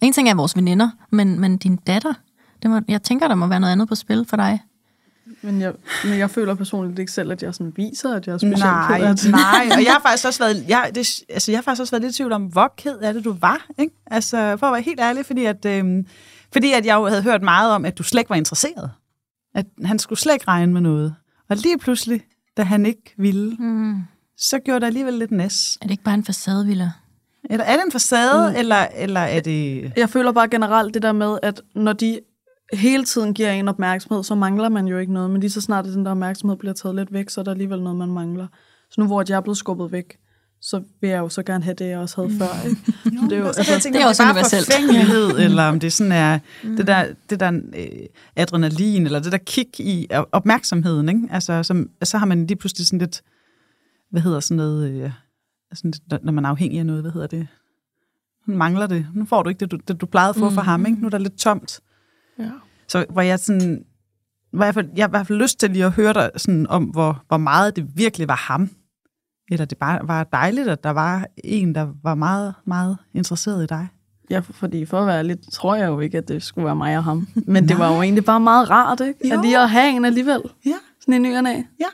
[SPEAKER 1] En ting er vores veninder, men, men din datter, det må, jeg tænker, der må være noget andet på spil for dig.
[SPEAKER 5] Men jeg, men jeg føler personligt ikke selv, at jeg sådan viser, at jeg er specielt
[SPEAKER 2] Nej,
[SPEAKER 5] ked af det.
[SPEAKER 2] nej, og jeg har faktisk også været, jeg, det, altså, jeg har faktisk også været lidt i tvivl om, hvor ked er det, du var, ikke? Altså, for at være helt ærlig, fordi at, øhm, fordi at jeg jo havde hørt meget om, at du slet ikke var interesseret. At han skulle slet ikke regne med noget. Og lige pludselig, da han ikke ville,
[SPEAKER 1] Mm.
[SPEAKER 2] så gjorde det alligevel lidt næs.
[SPEAKER 1] Er det ikke bare en facadevilla?
[SPEAKER 2] Eller er det en facade, mm. eller, eller er det...
[SPEAKER 5] Jeg føler bare generelt det der med, at når de hele tiden giver en opmærksomhed, så mangler man jo ikke noget. Men lige så snart at den der opmærksomhed bliver taget lidt væk, så er der alligevel noget, man mangler. Så nu hvor jeg er blevet skubbet væk, så vil jeg jo så gerne have det, jeg også havde før. Ikke? Så det er jo,
[SPEAKER 2] Altså, jeg tænker,
[SPEAKER 1] det er også
[SPEAKER 2] bare
[SPEAKER 1] universelt.
[SPEAKER 2] forfængelighed, eller om det sådan er det der, det der øh, adrenalin, eller det der kick i opmærksomheden. Ikke? Altså, som, så har man lige pludselig sådan lidt, hvad hedder sådan noget, øh, lidt, når man er afhængig af noget, hvad hedder det? Nu mangler det. Nu får du ikke det, du, det, du plejede at få for ham. Ikke? Nu er der lidt tomt.
[SPEAKER 3] Ja.
[SPEAKER 2] Så hvor jeg sådan, hvor jeg, jeg har i hvert fald lyst til lige at høre dig sådan om, hvor, hvor meget det virkelig var ham. Eller det bare var dejligt, at der var en, der var meget, meget interesseret i dig.
[SPEAKER 5] Ja, fordi for at være lidt, tror jeg jo ikke, at det skulle være mig og ham. Men det var jo egentlig bare meget rart, ikke?
[SPEAKER 2] Jo.
[SPEAKER 5] At lige at have en alligevel.
[SPEAKER 2] Ja.
[SPEAKER 5] Sådan en ny næ.
[SPEAKER 2] Ja.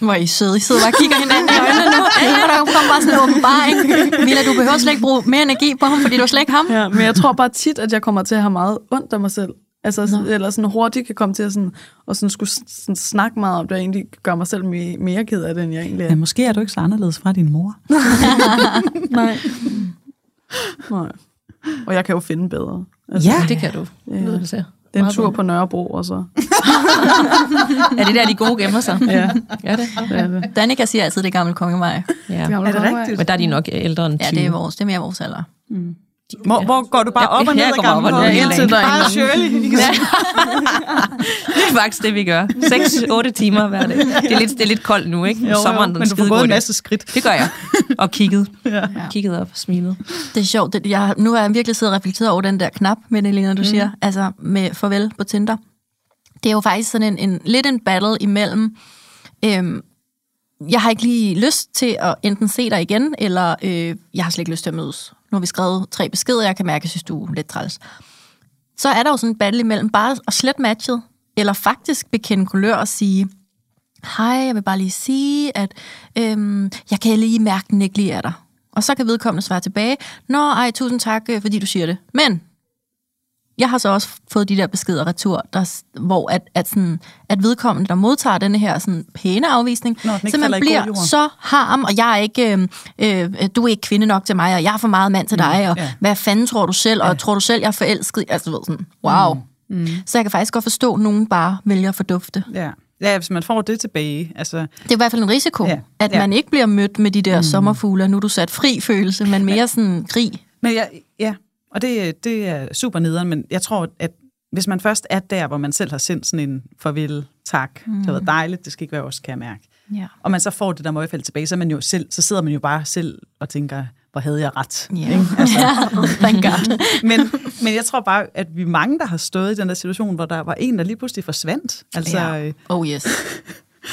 [SPEAKER 1] Hvor er I søde. I sidder bare og kigger hinanden i øjnene nu. Og der kommer bare sådan en åbenbaring. Mila, du behøver slet ikke bruge mere energi på ham, fordi du er slet ikke ham.
[SPEAKER 5] Ja, men jeg tror bare tit, at jeg kommer til at have meget ondt af mig selv. Altså, Nå. eller sådan hurtigt kan komme til at, sådan, og sådan skulle sådan snakke meget om det, og egentlig gør mig selv mere, mere ked af det, end jeg egentlig er.
[SPEAKER 2] Men måske er du ikke så anderledes fra din mor.
[SPEAKER 5] Nej. Nej. Og jeg kan jo finde bedre. Altså,
[SPEAKER 2] Ja.
[SPEAKER 3] Det kan du.
[SPEAKER 5] Ja.
[SPEAKER 3] Til.
[SPEAKER 5] Det er en tur på Nørrebro, og så.
[SPEAKER 3] Er det der, de gode gemmer sig?
[SPEAKER 5] Ja,
[SPEAKER 3] Ja, det.
[SPEAKER 5] det er det.
[SPEAKER 1] Danika siger altid, det er gammel kongevej.
[SPEAKER 3] Ja.
[SPEAKER 2] Er det rigtigt?
[SPEAKER 3] Men der er de nok ældre end 20.
[SPEAKER 1] Ja, det er, vores, det er mere vores alder.
[SPEAKER 2] Hvor, hvor går du bare
[SPEAKER 3] Ja,
[SPEAKER 2] op og ned ad
[SPEAKER 3] ad
[SPEAKER 2] indtil der er
[SPEAKER 3] Bare
[SPEAKER 2] Shirley.
[SPEAKER 3] Ja. det er faktisk det, vi gør. 6-8 timer hver dag. Det er lidt, det er lidt koldt nu, ikke?
[SPEAKER 2] Jo,
[SPEAKER 3] Sommeren,
[SPEAKER 2] jo,
[SPEAKER 3] den
[SPEAKER 2] men du får gået en masse skridt.
[SPEAKER 3] Det gør jeg. Og kigget.
[SPEAKER 2] Ja.
[SPEAKER 3] Kigget op og smilet.
[SPEAKER 1] Det er sjovt. Det, jeg, nu har jeg virkelig siddet og reflekteret over den der knap, med Elena, du mm. siger. Altså med farvel på Tinder. Det er jo faktisk sådan en, en lidt en battle imellem... Øhm, jeg har ikke lige lyst til at enten se dig igen, eller øh, jeg har slet ikke lyst til at mødes. Nu har vi skrevet tre beskeder, jeg kan mærke, at jeg synes, du er lidt træls. Så er der jo sådan en battle imellem bare at slet matchet, eller faktisk bekende kulør og sige, hej, jeg vil bare lige sige, at øhm, jeg kan lige mærke, den ikke lige er der. Og så kan vedkommende svare tilbage, nå, ej, tusind tak, øh, fordi du siger det. Men jeg har så også fået de der beskeder retur, der, hvor at, at, sådan, at vedkommende, der modtager denne her sådan, pæne afvisning,
[SPEAKER 2] Nå,
[SPEAKER 1] så man bliver så harm, og jeg er ikke, øh, øh, du er ikke kvinde nok til mig, og jeg er for meget mand til dig, og
[SPEAKER 2] ja.
[SPEAKER 1] ja. hvad fanden tror du selv, og tror du selv, jeg er forelsket? Altså, ved sådan, wow. Mm. Så jeg kan faktisk godt forstå, at nogen bare vælger at fordufte.
[SPEAKER 2] Ja. ja, hvis man får det tilbage. Altså,
[SPEAKER 1] Det er i hvert fald en risiko,
[SPEAKER 2] Ja,
[SPEAKER 1] ja. at
[SPEAKER 2] ja.
[SPEAKER 1] man ikke bliver mødt med de der mm. sommerfugle, nu er du sat fri følelse, men mere sådan krig.
[SPEAKER 2] Men jeg, ja, og det, det er super nederen, men jeg tror, at hvis man først er der, hvor man selv har sendt sådan en farvel, tak, mm. det har været dejligt, det skal ikke være os, kan jeg mærke.
[SPEAKER 1] Ja.
[SPEAKER 2] Og man så får det der møgfald tilbage, så, man jo selv, så sidder man jo bare selv og tænker, hvor havde jeg ret?
[SPEAKER 1] Ja.
[SPEAKER 2] Ikke? Altså,
[SPEAKER 1] Thank God.
[SPEAKER 2] men, men jeg tror bare, at vi mange, der har stået i den der situation, hvor der var en, der lige pludselig forsvandt. Altså, øh,
[SPEAKER 1] Oh yes.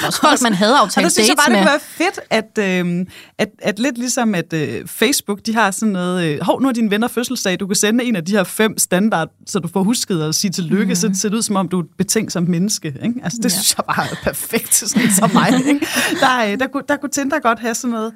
[SPEAKER 1] Også folk, man havde
[SPEAKER 2] og der
[SPEAKER 1] aftalt
[SPEAKER 2] synes jeg bare, det kunne være fedt, at, øh, at, at lidt ligesom at øh, Facebook, de har sådan noget, øh, hov, nu er dine venner fødselsdag, du kan sende en af de her fem standard, så du får husket at sige tillykke, mm. så det ser ud som om, du er et betænksomt menneske. Ikke? Altså, det ja. synes jeg bare er perfekt, sådan som mig. Ikke? Der, øh, der, kunne, der kunne Tinder godt have sådan noget,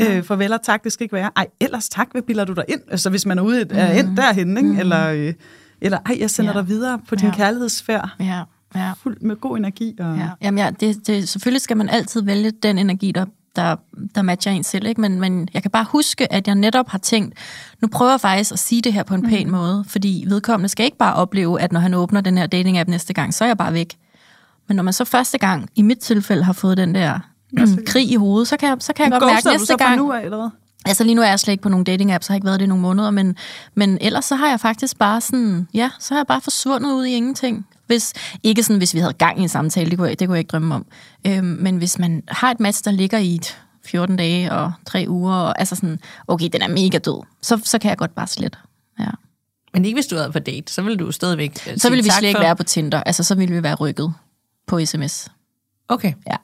[SPEAKER 2] Øh, farvel og tak, det skal ikke være. Ej, ellers tak, hvad bilder du dig ind? Altså, hvis man er ude er ind derhen, ikke? Eller, øh, eller ej, jeg sender
[SPEAKER 1] Ja.
[SPEAKER 2] dig videre på din
[SPEAKER 1] Ja.
[SPEAKER 2] kærlighedsfærd,
[SPEAKER 1] Ja, ja.
[SPEAKER 2] fuld med god energi. Og,
[SPEAKER 1] Ja, jamen ja, det, det, selvfølgelig skal man altid vælge den energi, der, der, der matcher en selv, ikke? Men, men jeg kan bare huske, at jeg netop har tænkt, nu prøver jeg faktisk at sige det her på en pæn mm. måde, fordi vedkommende skal ikke bare opleve, at når han åbner den her dating-app næste gang, så er jeg bare væk. Men når man så første gang, i mit tilfælde, har fået den der mm, krig i hovedet, så kan jeg, så kan jeg godt mærke næste
[SPEAKER 2] så
[SPEAKER 1] gang...
[SPEAKER 2] nu af, eller hvad?
[SPEAKER 1] Altså lige nu er jeg slet ikke på nogle dating-apps, så har jeg ikke været det i nogle måneder, men, men ellers så har jeg faktisk bare sådan, ja, så har jeg bare forsvundet ud i ingenting. Hvis, ikke sådan, hvis vi havde gang i en samtale, det kunne jeg, det kunne jeg ikke drømme om. Øhm, men hvis man har et match, der ligger i et 14 dage og 3 uger, og altså sådan, okay, den er mega død, så, så kan jeg godt bare slet. Ja.
[SPEAKER 3] Men ikke hvis du havde på date, så ville du stadigvæk øh,
[SPEAKER 1] Så ville vi slet ikke
[SPEAKER 3] for-
[SPEAKER 1] være på Tinder, altså så ville vi være rykket på sms.
[SPEAKER 3] Okay.
[SPEAKER 1] Ja.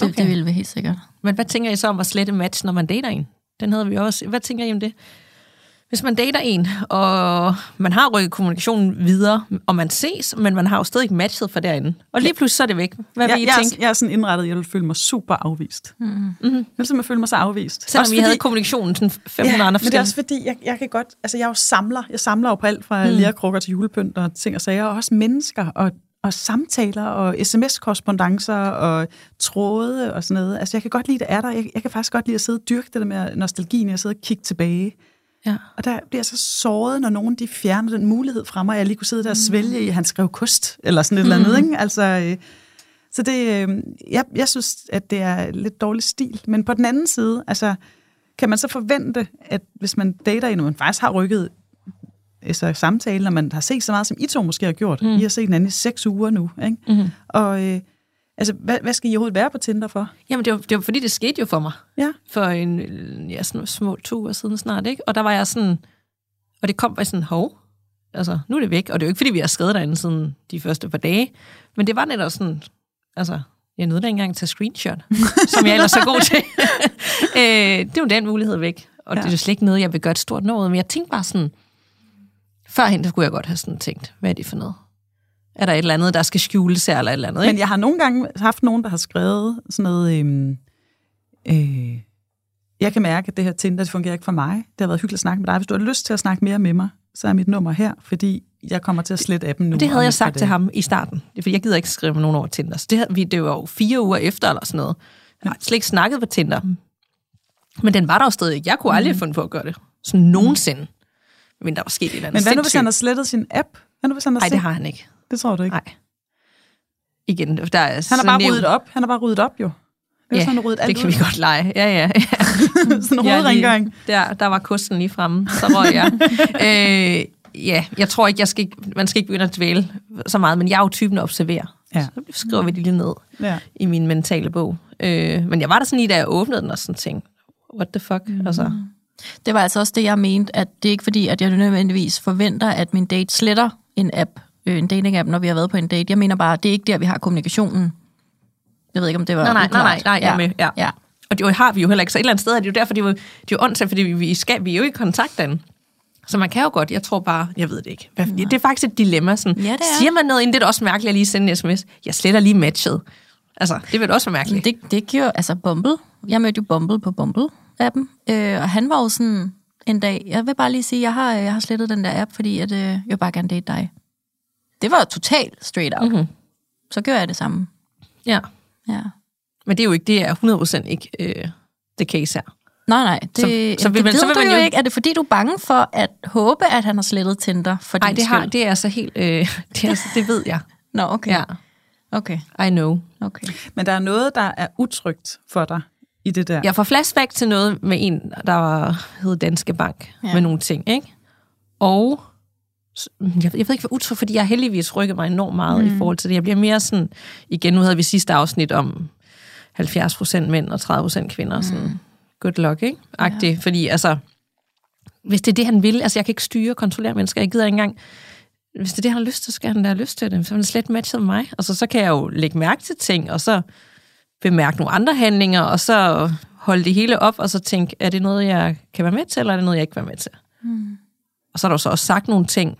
[SPEAKER 1] Det,
[SPEAKER 3] Okay.
[SPEAKER 1] det ville vi helt sikkert.
[SPEAKER 3] Men hvad tænker I så om at slette match, når man dater en? Den havde vi også. Hvad tænker I om det? Hvis man dater en, og man har rykket kommunikationen videre, og man ses, men man har jo stadig ikke matchet for derinde. Og lige pludselig så er det væk. Hvad vil
[SPEAKER 2] Jeg,
[SPEAKER 3] I
[SPEAKER 2] jeg,
[SPEAKER 3] tænke?
[SPEAKER 2] er, jeg er sådan indrettet, jeg vil føle mig super afvist. Mm. Mm-hmm. Jeg vil simpelthen føle mig så afvist.
[SPEAKER 3] Selvom
[SPEAKER 2] Også
[SPEAKER 3] vi havde kommunikationen sådan 500
[SPEAKER 2] ja,
[SPEAKER 3] andre
[SPEAKER 2] men det er også fordi, jeg, jeg kan godt, altså jeg jo samler. Jeg samler jo på alt fra mm. lærkrukker til julepynt og ting og sager, og også mennesker. Og, og samtaler og sms-korrespondencer og tråde og sådan noget. Altså, jeg kan godt lide, det er der. Jeg, jeg kan faktisk godt lide at sidde og dyrke det der med nostalgien, jeg sidder og kigge tilbage.
[SPEAKER 3] Ja.
[SPEAKER 2] Og der bliver jeg så såret, når nogen de fjerner den mulighed fra mig, at jeg lige kunne sidde der og svælge i, at han skrev kost, eller sådan et eller andet. Ikke? Altså, øh, så det, øh, jeg, jeg synes, at det er lidt dårlig stil. Men på den anden side, altså, kan man så forvente, at hvis man dater en, og man faktisk har rykket altså, samtalen, og man har set så meget, som I to måske har gjort. Mm. I har set hinanden i seks uger nu. Ikke?
[SPEAKER 3] Mm-hmm.
[SPEAKER 2] Og øh, altså, hvad, hvad skal I overhovedet være på Tinder for?
[SPEAKER 3] Jamen, det var, det var fordi, det skete jo for mig.
[SPEAKER 2] Ja.
[SPEAKER 3] For en, ja, sådan små to uger siden snart, ikke? Og der var jeg sådan... Og det kom bare sådan, hov, altså, nu er det væk. Og det er jo ikke, fordi vi har skrevet derinde siden de første par dage. Men det var netop sådan, altså, jeg nåede da ikke engang tage screenshot, som jeg ellers er god til. øh, det er jo den mulighed væk. Og ja. det er jo slet ikke noget, jeg vil gøre et stort noget. Men jeg tænkte bare sådan, førhen, der kunne jeg godt have sådan tænkt, hvad er det for noget? Er der et eller andet, der skal skjule sig, eller et eller andet? Ikke?
[SPEAKER 2] Men jeg har nogle gange haft nogen, der har skrevet sådan noget... Øhm, øh, jeg kan mærke, at det her Tinder, det fungerer ikke for mig. Det har været hyggeligt at snakke med dig. Hvis du har lyst til at snakke mere med mig, så er mit nummer her, fordi jeg kommer til at slette appen nu.
[SPEAKER 3] Det havde jeg sagt til ham i starten. Det fordi jeg gider ikke skrive med nogen over Tinder. Så det, havde vi, det var jo fire uger efter eller sådan noget. Jeg har slet ikke snakket på Tinder. Men den var der jo stadig. Jeg kunne aldrig have fundet på at gøre det. Sådan nogensinde. Men der var sket et eller andet
[SPEAKER 2] Men hvad nu, hvis han har slettet sin app? Hvad nu, hvis han har
[SPEAKER 3] Nej, det har han ikke.
[SPEAKER 2] Det tror du ikke.
[SPEAKER 3] Nej. Igen, der er
[SPEAKER 2] Han har bare
[SPEAKER 3] nævnt-
[SPEAKER 2] ryddet op. Han har bare ryddet op, jo. Det
[SPEAKER 3] Ja,
[SPEAKER 2] sådan, ryddet alt
[SPEAKER 3] det kan
[SPEAKER 2] ud.
[SPEAKER 3] vi godt lege. Ja, ja. ja.
[SPEAKER 2] sådan en hovedrengøring.
[SPEAKER 3] lige- Der, der var kosten lige fremme, så røg jeg. øh, ja, jeg tror ikke, jeg skal, ikke- man skal ikke begynde at dvæle så meget, men jeg er jo typen at observere.
[SPEAKER 2] Ja.
[SPEAKER 3] Så skriver vi det lige ned
[SPEAKER 2] Ja.
[SPEAKER 3] i min mentale bog. Øh, men jeg var der sådan lige, da jeg åbnede den og sådan tænkte, what the fuck? Mm. Altså,
[SPEAKER 1] Det var altså også det, jeg mente, at det er ikke fordi, at jeg nødvendigvis forventer, at min date sletter en app, øh, en dating-app, når vi har været på en date. Jeg mener bare, det er ikke der, vi har kommunikationen. Jeg ved ikke, om det var
[SPEAKER 3] nej, nej, nej, nej,
[SPEAKER 1] uklart.
[SPEAKER 3] nej, jeg er med. Ja.
[SPEAKER 1] ja.
[SPEAKER 3] Og det har vi jo heller ikke. Så et eller andet sted er det jo derfor, det er jo, det er jo åndssvagt, fordi vi, skal, vi er jo i kontakt den. Så man kan jo godt, jeg tror bare, jeg ved det ikke. Hvad, det er faktisk et dilemma. Sådan,
[SPEAKER 1] Ja, det er.
[SPEAKER 3] Siger man noget inden, det er også mærkeligt at lige sende en sms. Jeg sletter lige matchet. Altså, det vil også være mærkeligt.
[SPEAKER 1] det, det giver altså Bumble. Jeg mødte jo Bumble på Bumble-appen, øh, og han var jo sådan en dag, jeg vil bare lige sige, jeg har, jeg har slettet den der app, fordi at, øh, jeg vil bare gerne date dig. Det var totalt straight up.
[SPEAKER 3] Mhm.
[SPEAKER 1] Mm-hmm. Så gør jeg det samme.
[SPEAKER 3] Ja.
[SPEAKER 1] Ja.
[SPEAKER 3] Men det er jo ikke, det er 100% ikke øh, det case her.
[SPEAKER 1] Nej, nej. Det,
[SPEAKER 3] Så-
[SPEAKER 1] så,
[SPEAKER 3] vil
[SPEAKER 1] det
[SPEAKER 3] man-
[SPEAKER 1] ved
[SPEAKER 3] så vil
[SPEAKER 1] du
[SPEAKER 3] man
[SPEAKER 1] jo
[SPEAKER 3] jo-
[SPEAKER 1] ikke. Er det fordi, du er bange for at håbe, at han har slettet Tinder for
[SPEAKER 3] Nej,
[SPEAKER 1] din
[SPEAKER 3] det, har,
[SPEAKER 1] skyld?
[SPEAKER 3] det er så helt... Øh, det, er, det ved jeg.
[SPEAKER 1] Nå, okay.
[SPEAKER 3] Ja,
[SPEAKER 1] Okay,
[SPEAKER 3] I know.
[SPEAKER 1] okay.
[SPEAKER 2] Men der er noget, der er utrygt for dig i det der.
[SPEAKER 3] Jeg får flashback til noget med en, der var, hed Danske Bank, ja. Med nogle ting, ikke? Og jeg, jeg ved ikke, hvad utryg, fordi jeg heldigvis rykket mig enormt meget mm. i forhold til det. Jeg bliver mere sådan, igen, nu havde vi sidste afsnit om 70% mænd og 30% kvinder, mm. sådan, good luck, ikke? Agtigt, ja. fordi altså, hvis det er det, han vil, altså jeg kan ikke styre og kontrollere mennesker, jeg gider ikke engang, hvis det er det, han har lyst til, så skal han da have lyst til det. Så er han slet matchet med mig. Og så, så kan jeg jo lægge mærke til ting, og så bemærke nogle andre handlinger, og så holde det hele op, og så tænke, er det noget, jeg kan være med til, eller er det noget, jeg ikke kan være med til? Mm. Og så er der jo så også sagt nogle ting.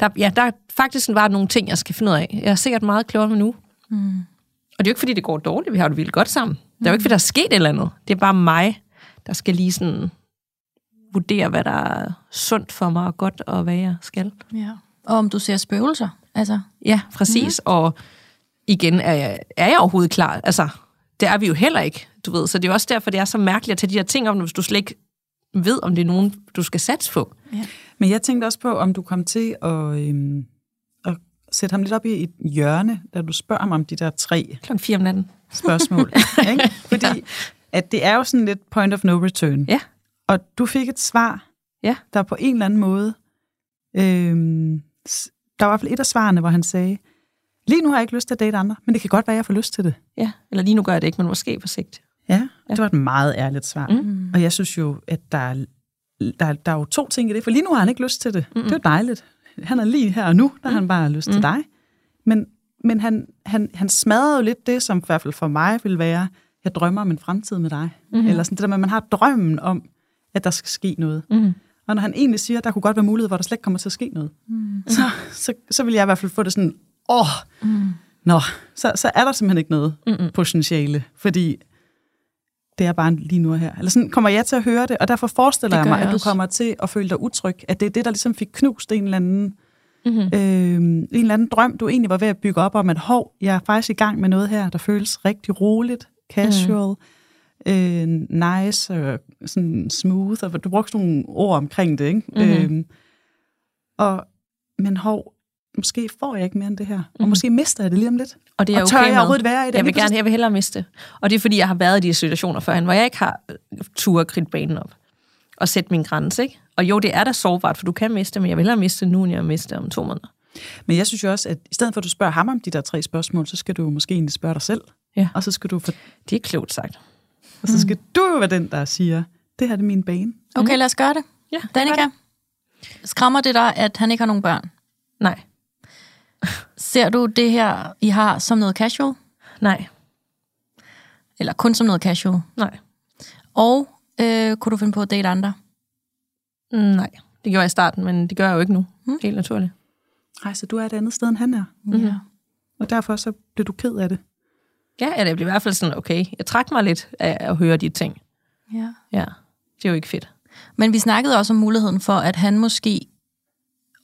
[SPEAKER 3] Der, ja, der er faktisk bare nogle ting, jeg skal finde ud af. Jeg er sikkert meget klogere med nu. Mm. Og det er jo ikke, fordi det går dårligt. Vi har det vildt godt sammen. Det er jo ikke, fordi der er sket et eller andet. Det er bare mig, der skal lige sådan vurdere, hvad der er sundt for mig og godt, og hvad jeg skal.
[SPEAKER 1] Ja. Og om du ser spøgelser, altså.
[SPEAKER 3] Ja, præcis. Mm. Og igen, er jeg, er jeg overhovedet klar? Altså, det er vi jo heller ikke, du ved. Så det er også derfor, det er så mærkeligt at tage de her ting om, hvis du slet ikke ved, om det er nogen, du skal satse på.
[SPEAKER 2] Men jeg tænkte også på, om du kom til at, øhm, at sætte ham lidt op i et hjørne, da du spørger ham om de der tre
[SPEAKER 3] Klokken 4 om natten.
[SPEAKER 2] spørgsmål. ikke? Fordi at det er jo sådan lidt point of no return.
[SPEAKER 3] Ja.
[SPEAKER 2] Og du fik et svar,
[SPEAKER 3] Ja.
[SPEAKER 2] der på en eller anden måde... Øhm, der var i hvert fald et af svarene, hvor han sagde, lige nu har jeg ikke lyst til at date andre, men det kan godt være, at jeg får lyst til det.
[SPEAKER 3] Ja, eller lige nu gør jeg det ikke, men måske på sigt.
[SPEAKER 2] Ja, det var et meget ærligt svar.
[SPEAKER 3] Mm.
[SPEAKER 2] Og jeg synes jo, at der er, der, der er jo to ting i det, for lige nu har han ikke lyst til det. Mm. Det er jo dejligt. Han er lige her og nu, der har han bare lyst mm. til dig. Men, men han, han, han smadrede jo lidt det, som i hvert fald for mig vil være, jeg drømmer om en fremtid med dig. Mm. Eller sådan det der med, at man har drømmen om, at der skal ske noget.
[SPEAKER 3] Mm.
[SPEAKER 2] Og når han egentlig siger, at der kunne godt være mulighed, hvor der slet ikke kommer til at ske noget, mm. så, så, så vil jeg i hvert fald få det sådan, åh, mm. nå, så, så er der simpelthen ikke noget
[SPEAKER 3] Mm-mm.
[SPEAKER 2] potentiale, fordi det er bare lige nu og her. Eller sådan kommer jeg til at høre det, og derfor forestiller jeg mig,
[SPEAKER 1] jeg
[SPEAKER 2] at du kommer til at føle dig utryg, at det er det, der ligesom fik knust en eller anden
[SPEAKER 3] Mm-hmm.
[SPEAKER 2] Øh, en eller anden drøm, du egentlig var ved at bygge op om, at hov, jeg er faktisk i gang med noget her, der føles rigtig roligt, casual, mm. øh, nice og sådan smooth, og du brugte nogle ord omkring det, ikke?
[SPEAKER 3] Mhm.
[SPEAKER 2] Øh, og, men hov, måske får jeg ikke mere end det her, og
[SPEAKER 3] Mhm.
[SPEAKER 2] måske mister jeg det lige om lidt.
[SPEAKER 3] Og det er
[SPEAKER 2] og tør
[SPEAKER 3] okay
[SPEAKER 2] jeg overhovedet være i det?
[SPEAKER 3] Jeg vil, gerne, jeg vil hellere miste det. Og det er, fordi jeg har været i de situationer førhen, hvor jeg ikke har tur kridte banen op og sætte min grænse. Ikke? Og jo, det er da sårbart, for du kan miste, men jeg vil hellere miste nu, end jeg miste om to måneder.
[SPEAKER 2] Men jeg synes jo også, at i stedet for at du spørger ham om de der tre spørgsmål, så skal du måske egentlig spørge dig selv.
[SPEAKER 3] Ja.
[SPEAKER 2] Og så skal du, for,
[SPEAKER 3] Det er klogt sagt.
[SPEAKER 2] og så skal du jo være den, der siger, det her det er min bane.
[SPEAKER 1] Okay, lad os gøre det.
[SPEAKER 3] Ja,
[SPEAKER 1] Danika, skræmmer det dig, at han ikke har nogen børn?
[SPEAKER 3] Nej,
[SPEAKER 1] Ser du det her, I har, som noget casual?
[SPEAKER 3] nej,
[SPEAKER 1] Eller kun som noget casual?
[SPEAKER 3] nej,
[SPEAKER 1] Og øh, kunne du finde på at date andre?
[SPEAKER 3] Mm, nej. Det gjorde jeg i starten, men det gør jeg jo ikke nu.
[SPEAKER 1] Mm.
[SPEAKER 3] Helt naturligt.
[SPEAKER 2] Nej, så du er et andet sted, end han er.
[SPEAKER 3] Mhm.
[SPEAKER 1] Ja.
[SPEAKER 2] Og derfor så bliver du ked af det.
[SPEAKER 3] Ja, ja, det blev i hvert fald sådan, okay, jeg trak mig lidt af at høre de ting.
[SPEAKER 1] ja.
[SPEAKER 3] Ja, det er jo ikke fedt.
[SPEAKER 1] Men vi snakkede også om muligheden for, at han måske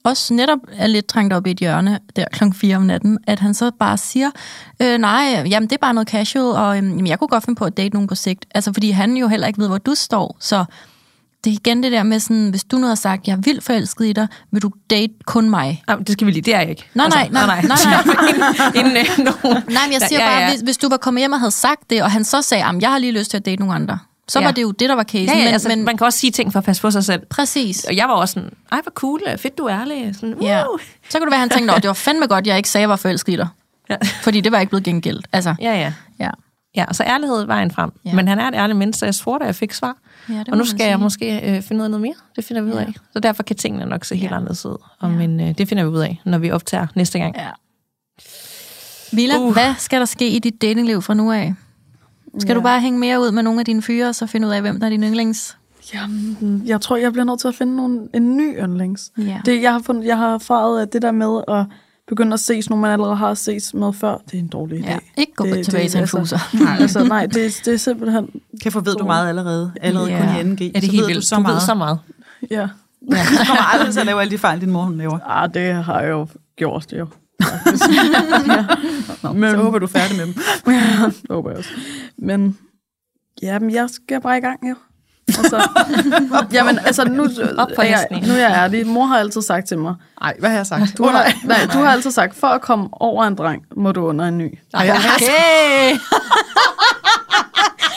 [SPEAKER 1] også netop er lidt trængt op i et hjørne der klokken 4 om natten, at han så bare siger, øh, nej, jamen det er bare noget casual, og øhm, jamen, jeg kunne godt finde på at date nogen på sigt. Altså fordi han jo heller ikke ved, hvor du står, så det er igen det der med sådan, hvis du nu har sagt, jeg er vildt forelsket i dig, vil du date kun mig?
[SPEAKER 3] Ej, det skal vi lige, det er jeg ikke.
[SPEAKER 1] Nej, nej, nej, nej, nej.
[SPEAKER 3] Inden, inden, nogen,
[SPEAKER 1] Nej, men jeg siger
[SPEAKER 3] Ja,
[SPEAKER 1] bare,
[SPEAKER 3] ja.
[SPEAKER 1] hvis, hvis du var kommet hjem og havde sagt det, og han så sagde, jeg har lige lyst til at date nogle andre, så
[SPEAKER 3] Ja.
[SPEAKER 1] var det jo det, der var casen.
[SPEAKER 3] Ja, ja,
[SPEAKER 1] men,
[SPEAKER 3] altså,
[SPEAKER 1] men
[SPEAKER 3] man kan også sige ting for at passe på sig selv.
[SPEAKER 1] præcis.
[SPEAKER 3] Og jeg var også sådan, ej, hvor cool, fedt, du er ærlig. Sådan, uh.
[SPEAKER 1] Ja. Så kunne det være, han tænkte, det var fandme godt, jeg ikke sagde, at jeg var forelsket i dig.
[SPEAKER 3] Ja.
[SPEAKER 1] Fordi det var ikke blevet gengældt. Altså,
[SPEAKER 3] ja, ja.
[SPEAKER 1] ja.
[SPEAKER 3] Ja, og så ærlighed er vejen frem.
[SPEAKER 1] Ja.
[SPEAKER 3] Men han er et ærligt menneske, så jeg spurgte, at jeg fik svar.
[SPEAKER 1] Ja,
[SPEAKER 3] og nu skal
[SPEAKER 1] sige.
[SPEAKER 3] jeg måske øh, finde ud af noget mere. Det finder vi ud
[SPEAKER 1] Ja.
[SPEAKER 3] af. Så derfor kan tingene nok se helt
[SPEAKER 1] Ja.
[SPEAKER 3] anderledes ud. Og,
[SPEAKER 1] Ja.
[SPEAKER 3] Men øh, det finder vi ud af, når vi optager næste gang.
[SPEAKER 1] ja. Villa. Uh. hvad skal der ske i dit datingliv fra nu af? Skal ja. du bare hænge mere ud med nogle af dine fyre, og så finde ud af, hvem der er din yndlings?
[SPEAKER 5] Jamen, jeg tror, jeg bliver nødt til at finde nogle, en ny yndlings.
[SPEAKER 1] Ja.
[SPEAKER 5] Det, jeg har, fundet, jeg har erfaret, at det der med at begynde at ses, nogen man allerede har ses med før, det er en dårlig idé.
[SPEAKER 1] ja. Ikke gå det, tilbage til en fuser.
[SPEAKER 5] Altså, nej, altså, nej det, det er simpelthen...
[SPEAKER 2] Kan for ved du meget allerede, allerede
[SPEAKER 1] Ja.
[SPEAKER 2] kun i 2G.
[SPEAKER 3] Ja, det er
[SPEAKER 2] så
[SPEAKER 3] helt
[SPEAKER 2] ved
[SPEAKER 3] vildt.
[SPEAKER 2] du så
[SPEAKER 3] du
[SPEAKER 2] meget.
[SPEAKER 3] ved så meget.
[SPEAKER 5] Ja.
[SPEAKER 2] Du kommer aldrig til at lave alle de fejl, din mor hun laver.
[SPEAKER 5] Ah, det har jeg jo gjort, det jo.
[SPEAKER 2] Nå,
[SPEAKER 5] Men-
[SPEAKER 2] så håber du er færdig med dem.
[SPEAKER 5] det håber jeg også. Men, ja, men jeg skal bare i gang, jo. Altså, jamen, altså, nu,
[SPEAKER 3] Op for
[SPEAKER 5] jeg, nu er jeg ærlig. Mor har altid sagt til mig,
[SPEAKER 2] Nej, hvad har jeg sagt?
[SPEAKER 5] du har, nej, du har altid sagt, for at komme over en dreng, må du under en ny.
[SPEAKER 2] Jeg
[SPEAKER 3] Okay!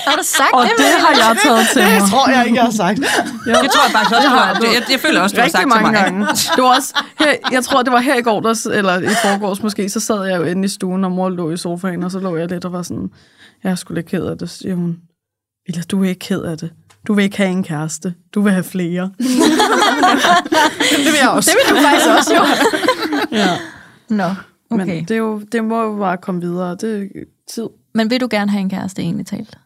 [SPEAKER 1] Har du sagt
[SPEAKER 5] Og
[SPEAKER 1] det?
[SPEAKER 5] det har jeg taget til mig.
[SPEAKER 2] Det tror jeg ikke, jeg har sagt.
[SPEAKER 3] Det tror jeg faktisk også, du har. Jeg, jeg føler også, du har sagt til
[SPEAKER 5] mange
[SPEAKER 3] mig.
[SPEAKER 5] gange. Det var også, her, jeg tror, det var her i går, der, eller i forgårs måske, så sad jeg jo inde i stuen, og mor lå i sofaen, og så lå jeg lidt og var sådan, jeg er sgu lidt ked af det, Så siger hun. Villa, du er ikke ked af det. Du vil ikke have en kæreste. Du vil have flere.
[SPEAKER 2] Det vil jeg også.
[SPEAKER 1] Det vil du faktisk også, jo.
[SPEAKER 5] Ja.
[SPEAKER 1] Nå,
[SPEAKER 5] Men
[SPEAKER 1] okay.
[SPEAKER 5] det, er jo, det må jo bare komme videre. Det er tid,
[SPEAKER 1] Men vil du gerne have en kæreste, egentlig talt?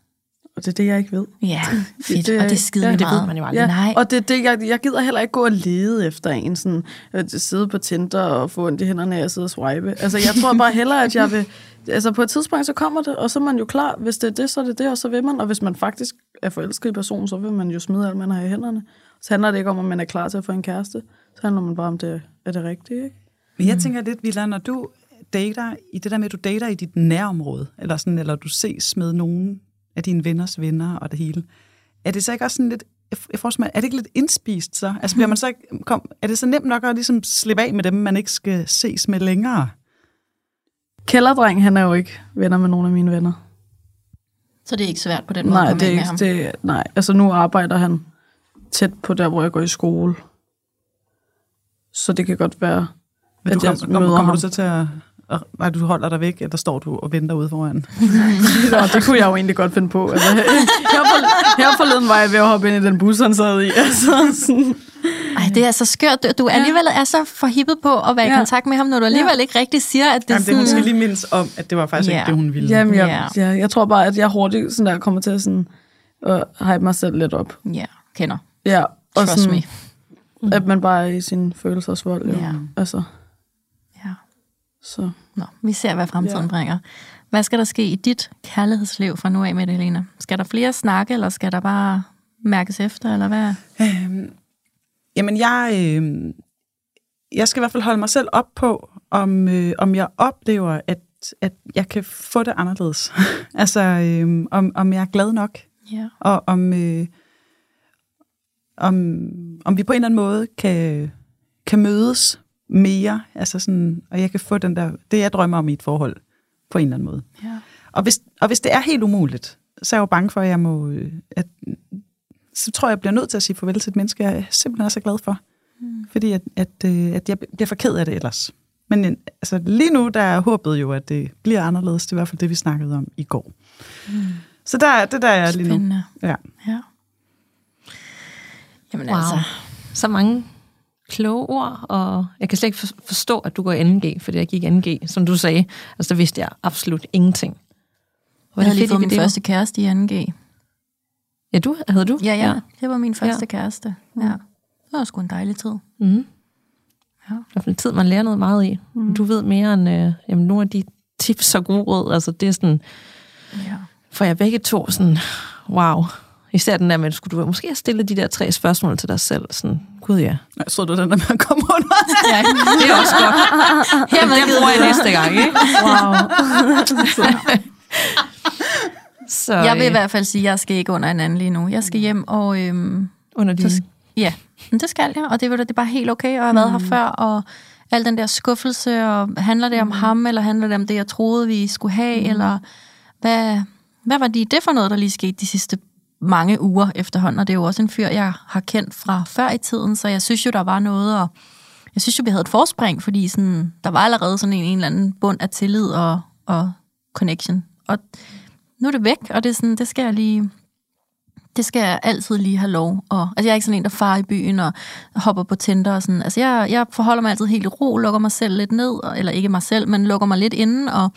[SPEAKER 5] Og det er det, jeg ikke ved.
[SPEAKER 1] Ja, fedt.
[SPEAKER 5] det-
[SPEAKER 1] og det er skide
[SPEAKER 5] ja,
[SPEAKER 1] med
[SPEAKER 3] det ved
[SPEAKER 1] meget.
[SPEAKER 3] man jo aldrig.
[SPEAKER 5] Ja,
[SPEAKER 1] Nej.
[SPEAKER 5] og det, det, jeg, jeg gider heller ikke gå og lede efter en, sådan, at sidde på Tinder og få ondt i hænderne af at sidde og swipe. Altså, jeg tror bare hellere, at jeg vil... Altså, på et tidspunkt, så kommer det, og så er man jo klar. Hvis det er det, så er det det, og så vil man. Og hvis man faktisk er forelsket i personen, så vil man jo smide alt, man har i hænderne. Så handler det ikke om, at man er klar til at få en kæreste. Så handler man bare om, det er det rigtige, ikke?
[SPEAKER 2] Men jeg tænker lidt, Villa, når du dater, i det der med, at du dater i dit nærområde, eller, sådan, eller du ses med nogen af dine venners venner og det hele, er det så ikke også sådan lidt, jeg- jeg mig, er det ikke lidt indspist så? Altså bliver man så ikke, kom, er det så nemt nok at ligesom slippe af med dem, man ikke skal ses med længere?
[SPEAKER 5] Kælderdreng, han er jo ikke venner med nogen af mine venner.
[SPEAKER 1] Så det er ikke svært på den måde
[SPEAKER 5] Nej,
[SPEAKER 1] at komme
[SPEAKER 5] det er ikke,
[SPEAKER 1] ham.
[SPEAKER 5] det, nej, altså nu arbejder han tæt på der, hvor jeg går i skole. Så det kan godt være,
[SPEAKER 2] Men
[SPEAKER 5] at
[SPEAKER 2] du
[SPEAKER 5] jeg
[SPEAKER 2] kom, kommer,
[SPEAKER 5] møder
[SPEAKER 2] kommer
[SPEAKER 5] ham.
[SPEAKER 2] du så til at, at nej, du holder dig væk, eller står du og venter ude foran?
[SPEAKER 5] Nå, det kunne jeg jo egentlig godt finde på. Altså, her, for, her forleden var jeg ved at hoppe ind i den bus, han sad i. Altså, sådan.
[SPEAKER 1] Ej, det er så skørt. Du- Du alligevel er så forhippet på at være i
[SPEAKER 5] Ja.
[SPEAKER 1] kontakt med ham, når du alligevel ikke rigtig siger, at det er
[SPEAKER 2] Jamen, det hun
[SPEAKER 1] sådan...
[SPEAKER 2] skal lige mindes om, at det var faktisk
[SPEAKER 1] Ja.
[SPEAKER 2] ikke det, hun ville.
[SPEAKER 5] Jamen, jeg,
[SPEAKER 1] Ja.
[SPEAKER 5] jeg, jeg tror bare, at jeg hurtigt sådan der, kommer til at sådan, at hype mig selv lidt op.
[SPEAKER 1] Ja, kender.
[SPEAKER 5] Ja, og
[SPEAKER 1] Trust
[SPEAKER 5] sådan,
[SPEAKER 1] me.
[SPEAKER 5] at man bare er i sin følelsesvold. Jo.
[SPEAKER 1] Ja.
[SPEAKER 5] Altså,
[SPEAKER 1] Ja.
[SPEAKER 5] Så.
[SPEAKER 1] Nå, vi ser, hvad fremtiden
[SPEAKER 5] Ja.
[SPEAKER 1] bringer. Hvad skal der ske i dit kærlighedsliv fra nu af med Helena? Skal der flere snakke, eller skal der bare mærkes efter, eller hvad?
[SPEAKER 2] Øhm, jamen, jeg, øh, jeg skal i hvert fald holde mig selv op på, om, øh, om jeg oplever, at, at jeg kan få det anderledes. altså, øh, om, om jeg er glad nok,
[SPEAKER 1] Ja.
[SPEAKER 2] og om, øh, om, om vi på en eller anden måde kan, kan mødes mere, altså sådan, og jeg kan få den der, det jeg drømmer om i et forhold, på en eller anden måde.
[SPEAKER 1] Ja.
[SPEAKER 2] Og hvis, og hvis det er helt umuligt, så er jeg jo bange for, at jeg må, at, så tror jeg, jeg bliver nødt til at sige farvel til et menneske, jeg simpelthen er så glad for. Mm. Fordi at, at, øh, at jeg bliver for ked af det ellers. Men øh, altså, lige nu, der er håbet jo, at det bliver anderledes. Det er i hvert fald det, vi snakkede om i går. Mm. Så der, det der er lige nu.
[SPEAKER 1] Spændende.
[SPEAKER 2] Ja.
[SPEAKER 1] Ja. Jamen
[SPEAKER 3] Wow.
[SPEAKER 1] altså,
[SPEAKER 3] Så mange kloge ord, og jeg kan slet ikke for- forstå, at du går i 2G, fordi jeg gik i 2G, som du sagde. Altså, der vidste jeg absolut ingenting. Hvor
[SPEAKER 1] jeg havde lige fået min
[SPEAKER 3] det.
[SPEAKER 1] første kæreste i 2G.
[SPEAKER 3] Ja, du? Havde du?
[SPEAKER 1] Ja, ja, det var min første
[SPEAKER 3] Ja.
[SPEAKER 1] kæreste. Ja. Det var sgu en dejlig tid.
[SPEAKER 3] Mm.
[SPEAKER 1] Ja.
[SPEAKER 3] Hvert fald en tid, man lærer noget meget i. Mm. Du ved mere end øh, jamen, nogle af de tips og gode råd. Altså, det er sådan,
[SPEAKER 1] Ja.
[SPEAKER 3] for jeg begge to sådan, wow. Især den der med, skulle du måske have stillet de der tre spørgsmål til dig selv. Sådan, gud ja.
[SPEAKER 2] Jeg så du den der med at komme under.
[SPEAKER 3] ja det er også godt. Jamen, det bruger jeg næste gang, ikke? Wow. Så,
[SPEAKER 1] Jeg vil i
[SPEAKER 3] øh,
[SPEAKER 1] hvert fald sige, at jeg skal ikke under en anden lige nu. Jeg skal hjem, og øhm,
[SPEAKER 3] under din...
[SPEAKER 1] så, ja, men det skal jeg, og det, det er bare helt okay, og jeg har været her før, og al den der skuffelse, og handler det om ham, eller handler det om det, jeg troede, vi skulle have, eller hvad, hvad var det, det for noget, der lige skete de sidste mange uger efterhånden, og det er jo også en fyr, jeg har kendt fra før i tiden, så jeg synes jo, der var noget, og jeg synes jo, vi havde et forspring, fordi sådan, der var allerede sådan en, en eller anden bund af tillid og, og connection. Og nu er det væk, og det, er sådan, det skal jeg lige det skal jeg altid lige have lov. Og, altså, jeg er ikke sådan en, der farer i byen og hopper på Tinder og sådan. Altså, jeg, jeg forholder mig altid helt i ro, lukker mig selv lidt ned, eller ikke mig selv, men lukker mig lidt inden, og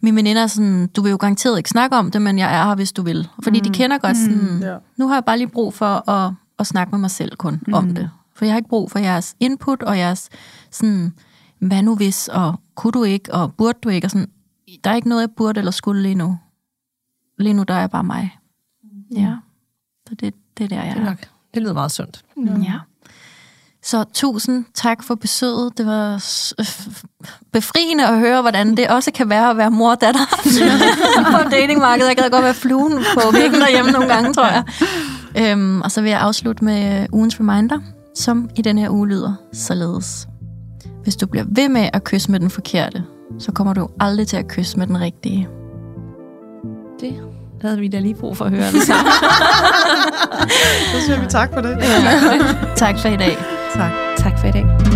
[SPEAKER 1] min veninder er sådan, du vil jo garanteret ikke snakke om det, men jeg er her, hvis du vil. Fordi mm. de kender godt sådan,
[SPEAKER 2] ja.
[SPEAKER 1] nu har jeg bare lige brug for at, at snakke med mig selv kun mm. om det. For jeg har ikke brug for jeres input og jeres sådan, hvad nu hvis, og kunne du ikke, og burde du ikke, og sådan, der er ikke noget, jeg burde eller skulle lige nu. Lige nu, der er jeg bare mig. Ja. Så det, det er der, jeg
[SPEAKER 3] Det, er nok, det lyder meget sundt.
[SPEAKER 1] Ja. Så tusind tak for besøget. Det var befriende at høre, hvordan det også kan være at være mor og datter på datingmarkedet. Jeg gad godt være fluen på væggen derhjemme nogle gange, tror jeg. Øhm, og så vil jeg afslutte med ugens reminder, som i den her uge lyder således. Hvis du bliver ved med at kysse med den forkerte, så kommer du aldrig til at kysse med den rigtige.
[SPEAKER 3] Det havde vi da lige brug for at høre det sammen.
[SPEAKER 2] Så siger vi tak for det.
[SPEAKER 1] Tak for i dag.
[SPEAKER 2] Tak.
[SPEAKER 3] tak for i dag.